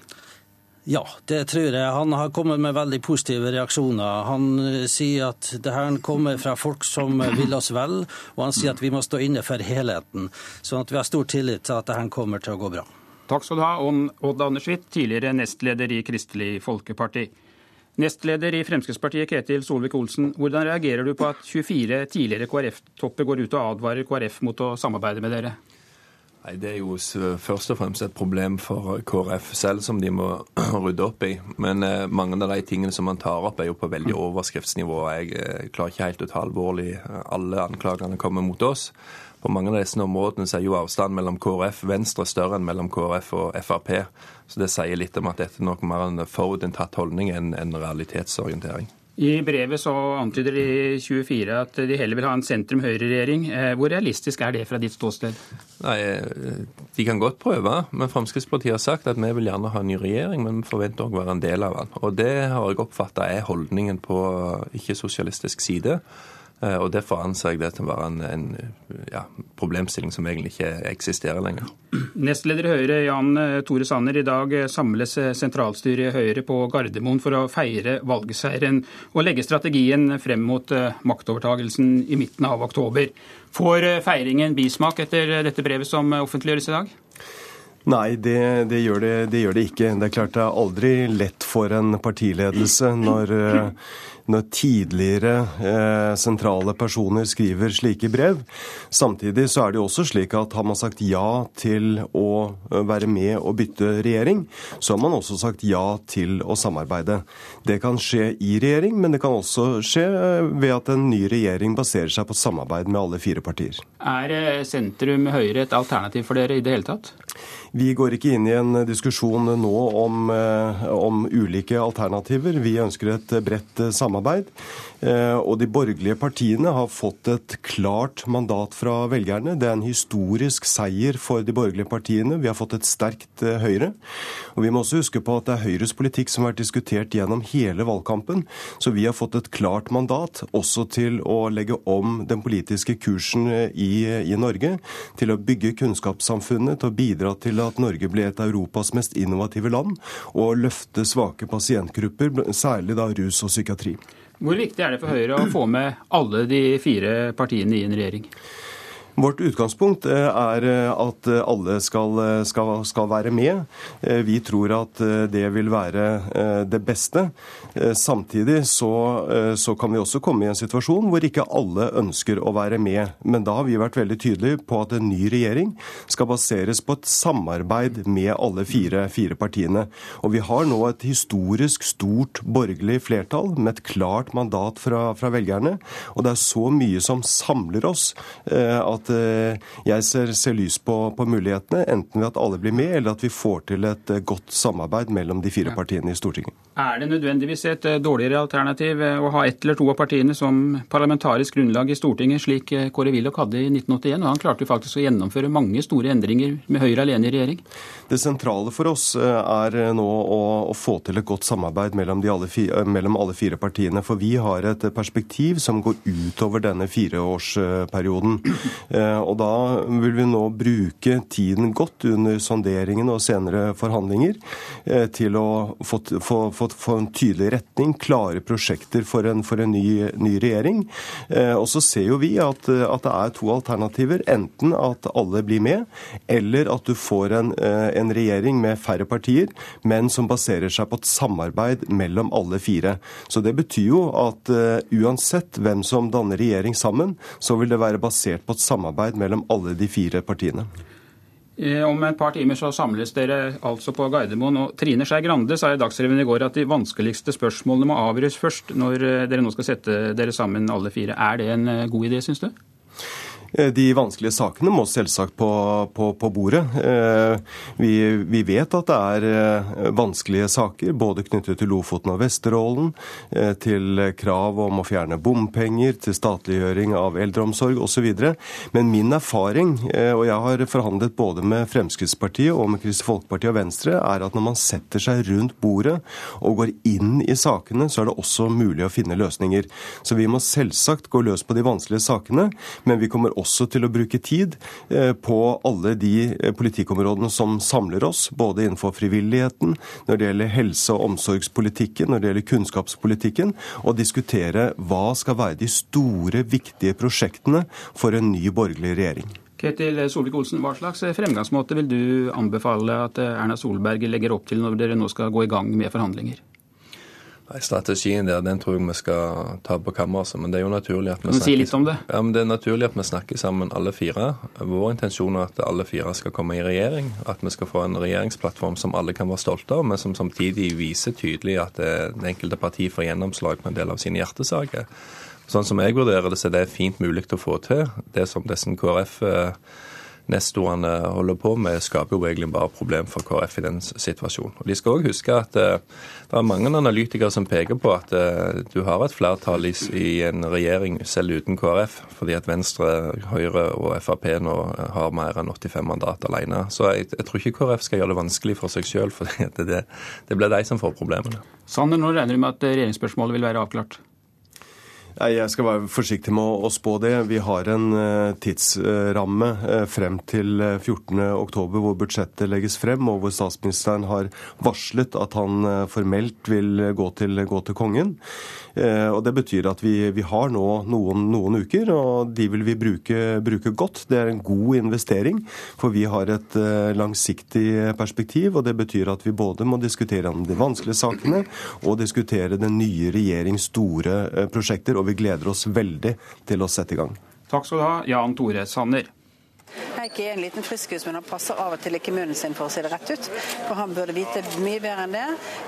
Ja, det tror jeg. Han har kommet med veldig positive reaksjoner. Han eh, sier at det her kommer fra folk som vil oss vel, og han sier at vi må stå inne for helheten. Sånn at vi har stor tillit til at det her kommer til å gå bra. Takk skal du ha, Odd Anders Witt, tidligere nestleder i Kristelig Folkeparti. Nestleder i Fremskrittspartiet Ketil Solvik-Olsen, hvordan reagerer du på at 24 tidligere KrF-topper går ut og advarer KrF mot å samarbeide med dere? Nei, Det er jo først og fremst et problem for KrF selv som de må *clears throat* rydde opp i. Men eh, mange av de tingene som man tar opp, er jo på veldig overskriftsnivå, overskriftsnivå. Jeg eh, klarer ikke helt å ta alvorlig eh, alle anklagene kommer mot oss. På mange av disse områdene så er jo avstanden mellom KrF Venstre større enn mellom KrF og Frp. Så det sier litt om at dette er nok mer en forutinntatt holdning enn en realitetsorientering. I brevet så antyder de 24 at de heller vil ha en sentrum-høyre-regjering. Eh, hvor realistisk er det fra ditt ståsted? Nei, eh, De kan godt prøve, men Fremskrittspartiet har sagt at vi vil gjerne ha en ny regjering, men vi forventer å være en del av den. Og Det har jeg oppfatta er holdningen på ikke-sosialistisk side. Eh, og Derfor anser jeg det til å være en, en ja, problemstilling som egentlig ikke eksisterer lenger. Nestleder i Høyre Jan eh, Tore Sanner, i dag eh, samles sentralstyret i Høyre på Gardermoen for å feire valgseieren og legge strategien frem mot maktovertagelsen i midten av oktober. Får feiringen bismak etter dette brevet som offentliggjøres i dag? Nei, det, det, gjør det, det, gjør det, ikke. Det er klart det er aldri lett for en partiledelse når når tidligere eh, sentrale personer skriver slike brev. Samtidig så er det jo også slik at har man sagt ja til å eh, være med og bytte regjering, så har man også sagt ja til å samarbeide. Det kan skje i regjering, men det kan også skje eh, ved at en ny regjering baserer seg på samarbeid med alle fire partier. Er eh, sentrum Høyre et alternativ for dere i det hele tatt? Vi går ikke inn i en diskusjon nå om, om ulike alternativer. Vi ønsker et bredt samarbeid samarbeid. Eh, og de borgerlige partiene har fått et klart mandat fra velgerne. Det er en historisk seier for de borgerlige partiene. Vi har fått et sterkt eh, Høyre. Og vi må også huske på at det er Høyres politikk som har vært diskutert gjennom hele valgkampen. Så vi har fått et klart mandat også til å legge om den politiske kursen eh, i, i Norge. Til å bygge kunnskapssamfunnet, til å bidra til at Norge blir et av Europas mest innovative land. Og løfte svake pasientgrupper, særlig da rus og psykiatri. Hvor viktig er det for Høyre å få med alle de fire partiene i en regjering? Vårt utgangspunkt eh, er eh, at alle skal, eh, skal, skal, være med. Vi tror at det vil være det beste. Samtidig så, så, kan vi også komme i en situasjon hvor ikke alle ønsker å være med. Men da har vi vært veldig tydelige på at en ny regjering skal baseres på et samarbeid med alle fire, fire partiene. Og vi har nå et historisk stort borgerlig flertall med et klart mandat fra, fra velgerne. Og det er så mye som samler oss at at eh, jeg ser, ser lys på, på, mulighetene, enten ved at alle blir med, eller at vi får til et eh, godt samarbeid mellom de fire partiene i Stortinget. Er det nødvendigvis et eh, dårligere alternativ å ha ett eller to av partiene som parlamentarisk grunnlag i Stortinget, slik Kåre Willoch hadde i 1981? og Han klarte jo faktisk å gjennomføre mange store endringer med Høyre alene i regjering. Det sentrale for oss er nå å, å få til et godt samarbeid mellom, alle fire, mellom alle fire partiene. For vi har et perspektiv som går utover denne fireårsperioden. *clears throat* Eh, og da vil vi nå bruke tiden godt under sonderingen og senere forhandlinger eh, til å få, få, få, få en tydelig retning, klare prosjekter for en, for en ny, ny, regjering. Eh, og så ser jo vi at, at, det er to alternativer. Enten at alle blir med, eller at du får en, en regjering med færre partier, men som baserer seg på et samarbeid mellom alle fire. Så det betyr jo at uh, uansett hvem som danner regjering sammen, så vil det være basert på et samarbeid mellom alle de fire partiene. Eh, om et par timer så samles dere altså på Gardermoen. og Trine Skei Grande sa i Dagsrevyen i går at de vanskeligste spørsmålene må avgjøres først når eh, dere nå skal sette dere sammen alle fire. Er det en eh, god idé, syns du? Eh, de vanskelige sakene må selvsagt på, på, på bordet. Eh, vi, vi, vet at det er eh, vanskelige saker, både knyttet til Lofoten og Vesterålen, til krav om å fjerne bompenger, til statliggjøring av eldreomsorg osv. Men min erfaring, og jeg har forhandlet både med Fremskrittspartiet og med Kristelig Folkeparti og Venstre, er at når man setter seg rundt bordet og går inn i sakene, så er det også mulig å finne løsninger. Så vi må selvsagt gå løs på de vanskelige sakene, men vi kommer også til å bruke tid eh, på alle de eh, politikkområdene som samler oss, både innenfor frivilligheten, når det gjelder helse- og omsorgspolitikken, når det gjelder kunnskapspolitikken, og diskutere hva skal være de store, viktige prosjektene for en ny borgerlig regjering. Ketil Solvik-Olsen, Hva slags fremgangsmåte vil du anbefale at Erna Solberg legger opp til når dere nå skal gå i gang med forhandlinger? Strategien der den tror jeg vi skal ta på kammerset. Men det er jo naturlig at vi snakker, si litt om det? Ja, men det er naturlig at vi snakker sammen alle fire. Vår intensjon er at alle fire skal komme i regjering. At vi skal få en regjeringsplattform som alle kan være stolte av, men som samtidig viser tydelig at det enkelte parti får gjennomslag på en del av sine hjertesaker. Sånn som jeg vurderer det, så det er fint mulig å få til. Det som dessen KrF nestorene holder på med, skaper jo egentlig bare problem for KrF i den situasjonen. Og De skal òg huske at eh, det er mange analytikere som peker på at eh, du har et flertall i, en regjering selv uten KrF, fordi at Venstre, Høyre og Frp nå har mer enn 85 mandat alene. Så jeg, jeg tror ikke KrF skal gjøre det vanskelig for seg sjøl, *laughs* for det, det blir de som får problemene. Sanner, nå regner du med at regjeringsspørsmålet vil være avklart? Nei, Jeg skal være forsiktig med å spå det. Vi har en uh, tidsramme uh, frem til 14.10 uh, hvor budsjettet legges frem, og hvor statsministeren har varslet at han formelt vil gå til, gå til kongen. Og Det betyr at vi, vi har nå noen, noen, uker, og de vil vi bruke, bruke, godt. Det er en god investering, for vi har et langsiktig perspektiv. og Det betyr at vi både må diskutere de vanskelige sakene og diskutere den nye regjerings store prosjekter. og vi gleder oss veldig til å sette i gang. Takk skal du ha, Jan Tore Sanner. Heikki er en liten friskus, men han passer av og til ikke munnen sin, for å si det rett ut. For han burde vite mye bedre enn det.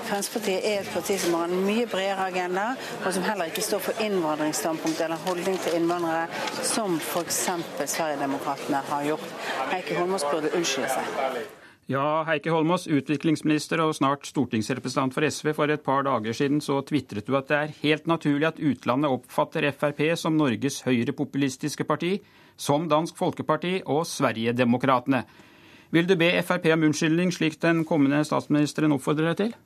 Fremskrittspartiet er et parti som har en mye bredere agenda, og som heller ikke står for innvandringsstandpunkt eller holdning til innvandrere, som f.eks. Sverigedemokraterna har gjort. Heikki Holmås burde unnskylde seg. Ja, Heikki Holmås, utviklingsminister og snart stortingsrepresentant for SV. For et par dager siden så tvitret du at det er helt naturlig at utlandet oppfatter Frp som Norges høyrepopulistiske parti, som Dansk Folkeparti og Sverigedemokraterna. Vil du be Frp om unnskyldning, slik den kommende statsministeren oppfordrer deg til?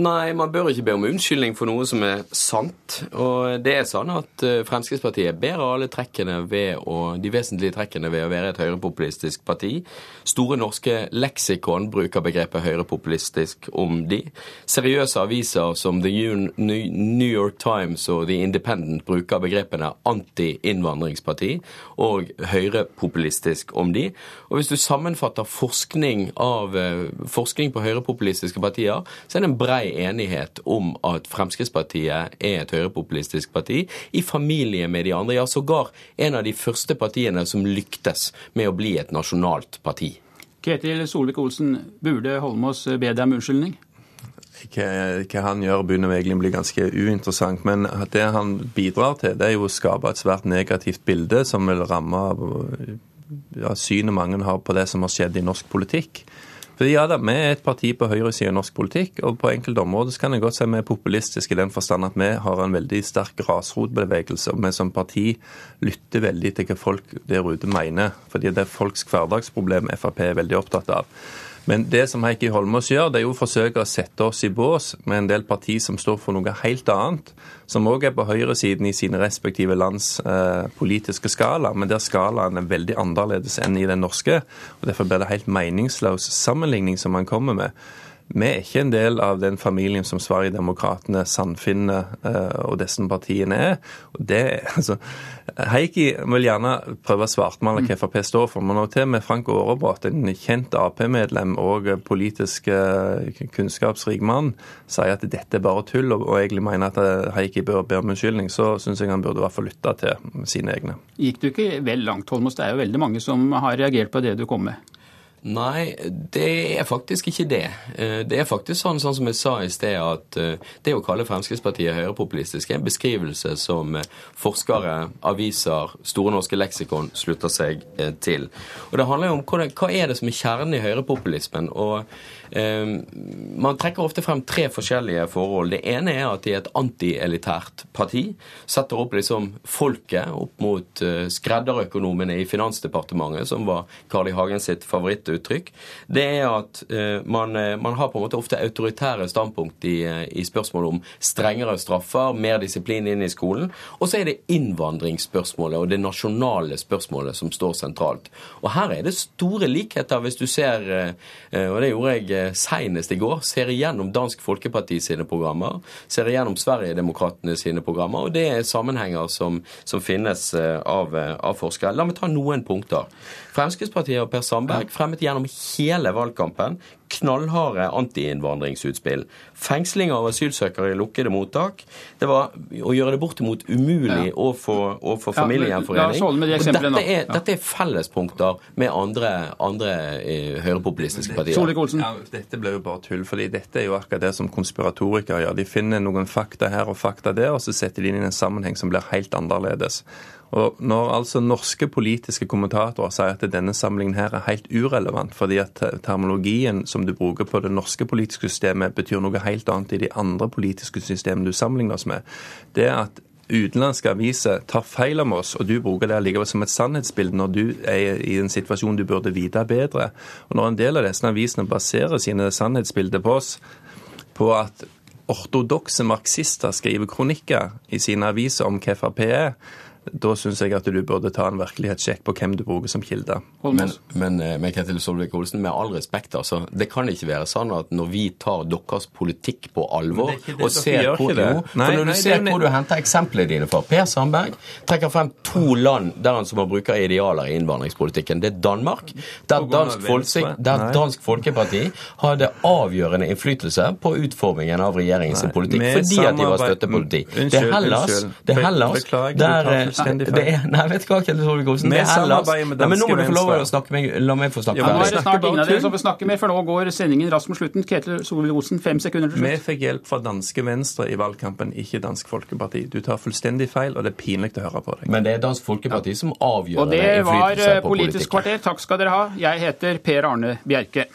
Nei, man bør ikke be om unnskyldning for noe som er sant. Og det er sånn at eh, Fremskrittspartiet bærer alle trekkene ved å, de vesentlige trekkene ved å være et høyrepopulistisk parti. Store norske leksikon bruker begrepet høyrepopulistisk om de. Seriøse aviser som The New York Times og The Independent bruker begrepene anti-innvandringsparti og høyrepopulistisk om de. Og hvis du sammenfatter forskning, av, eh, forskning på høyrepopulistiske partier, så er det en brei brei enighet om at Fremskrittspartiet er et høyrepopulistisk parti, i familie med de andre. Ja, sågar en av de første partiene som lyktes med å bli et nasjonalt parti. Ketil Solvik-Olsen, burde Holmås be deg om unnskyldning? Hva, hva, han gjør, begynner egentlig å bli ganske uinteressant. Men det han bidrar til, det er jo å skape et svært negativt bilde som vil ramme ja, synet mange har på det som har skjedd i norsk politikk. Fordi ja da, Vi er et parti på høyresiden i norsk politikk, og på enkelte områder kan en godt si vi er populistiske i den forstand at vi har en veldig sterk grasrotbevegelse. Og vi som parti lytter veldig til hva folk der ute mener. Fordi det er folks hverdagsproblem Frp er veldig opptatt av. Men det som Heikki Holmås gjør, det er jo å forsøke å sette oss i bås med en del parti som står for noe helt annet, som òg er på høyresiden i sine respektive lands eh, politiske skala, men der skalaen er veldig annerledes enn i den norske. og Derfor blir det helt meningsløs sammenligning som man kommer med. Vi er ikke en del av den familien som Sverigedemokraterna, Sandfinnet eh, og disse partiene er. Det, altså, Heikki vil gjerne prøve å svartmale hva Frp står for, men til med Frank Aarebrot, en kjent Ap-medlem og politisk eh, kunnskapsrik mann, sier at dette er bare tull, og egentlig mener at eh, Heikki bør be om unnskyldning, så syns jeg han burde i hvert fall lytte til sine egne. Gikk du ikke vel langt, Holmås? Det er jo veldig mange som har reagert på det du kom med. Nei, det er faktisk ikke det. Eh, det er faktisk sånn, sånn som jeg sa i sted, at eh, det å kalle Fremskrittspartiet høyrepopulistisk er en beskrivelse som eh, forskere, aviser, Store norske leksikon slutter seg til. Og Det handler jo om hva, er det som er kjernen i høyrepopulismen. og man trekker ofte frem tre forskjellige forhold. Det ene er at de er et antielitært parti. Setter opp liksom folket opp mot eh, skredderøkonomene i Finansdepartementet, som var Carl I. Hagen sitt favorittuttrykk. Det er at eh, man, eh, man, har på en måte ofte autoritære standpunkt i, i spørsmålet om strengere straffer, mer disiplin inn i skolen. Og så er det innvandringsspørsmålet og det nasjonale spørsmålet som står sentralt. Og her er det store likheter, hvis du ser, og det gjorde jeg senest i går ser igjennom Dansk Folkeparti sine programmer, ser igjennom Sverigedemokraterna sine programmer, og det er sammenhenger som, som finnes eh, av, eh, av, forskere. La meg ta noen punkter. Fremskrittspartiet og Per Sandberg fremmet gjennom hele valgkampen knallharde antiinnvandringsutspill. Fengsling av asylsøkere i lukkede mottak. Det var å gjøre det bortimot umulig ja. å få, å få familiegjenforening. Ja, de dette, er, dette er fellespunkter med andre, andre eh, høyrepopulistiske partier. Ja, dette blir jo bare tull. fordi dette er jo akkurat det som konspiratorikere gjør. De finner noen fakta her og fakta der, og så setter de inn i en sammenheng som blir helt annerledes. Og Når altså norske politiske kommentatorer sier at denne samlingen her er helt urelevant, fordi at terminologien som du bruker på det norske politiske systemet, betyr noe helt annet i de andre politiske systemene du sammenligner oss med, det at utenlandske aviser tar feil om oss, og du bruker det allikevel som et sannhetsbilde når du er i en situasjon du burde vite bedre. Og Når en del av disse avisene baserer sine sannhetsbilder på oss, på at ortodokse marxister skriver kronikker i sine aviser om hva Frp er, da syns jeg at du burde ta en virkelighetssjekk på hvem du bruker som kilde. Men, men, eh, men Ketil Solvik-Olsen, med all respekt, altså. Det kan ikke være sånn at når vi tar deres politikk på alvor og ser hvor, jo, nei, Når du nei, ser hvor du henter eksemplene dine fra Per Sandberg trekker frem to land der han som bruker idealer i innvandringspolitikken. Det er Danmark, der Dansk, Folke, der Dansk Folkeparti hadde avgjørende innflytelse på utformingen av regjeringens politikk fordi at de var støttepoliti. Det er Hellas, det er Hellas der fullstendig feil. Det er, nei, vet du hva, Kjell Solvik-Olsen, det er Hellas. Nei, men nå må du få lov å snakke meg, la meg få snakke ja, Nå er det snart ingen av dere som får snakke mer, for nå går sendingen raskt mot slutten. Ketil Solvik-Olsen, fem sekunder til slutt. Vi fikk hjelp fra danske Venstre i valgkampen, ikke Dansk Folkeparti. Du tar fullstendig feil, og det er pinlig å høre på deg. Men det er Dansk Folkeparti som avgjør Og det var eh, Politisk kvarter. Takk skal dere ha. Jeg heter Per Arne Bjerke.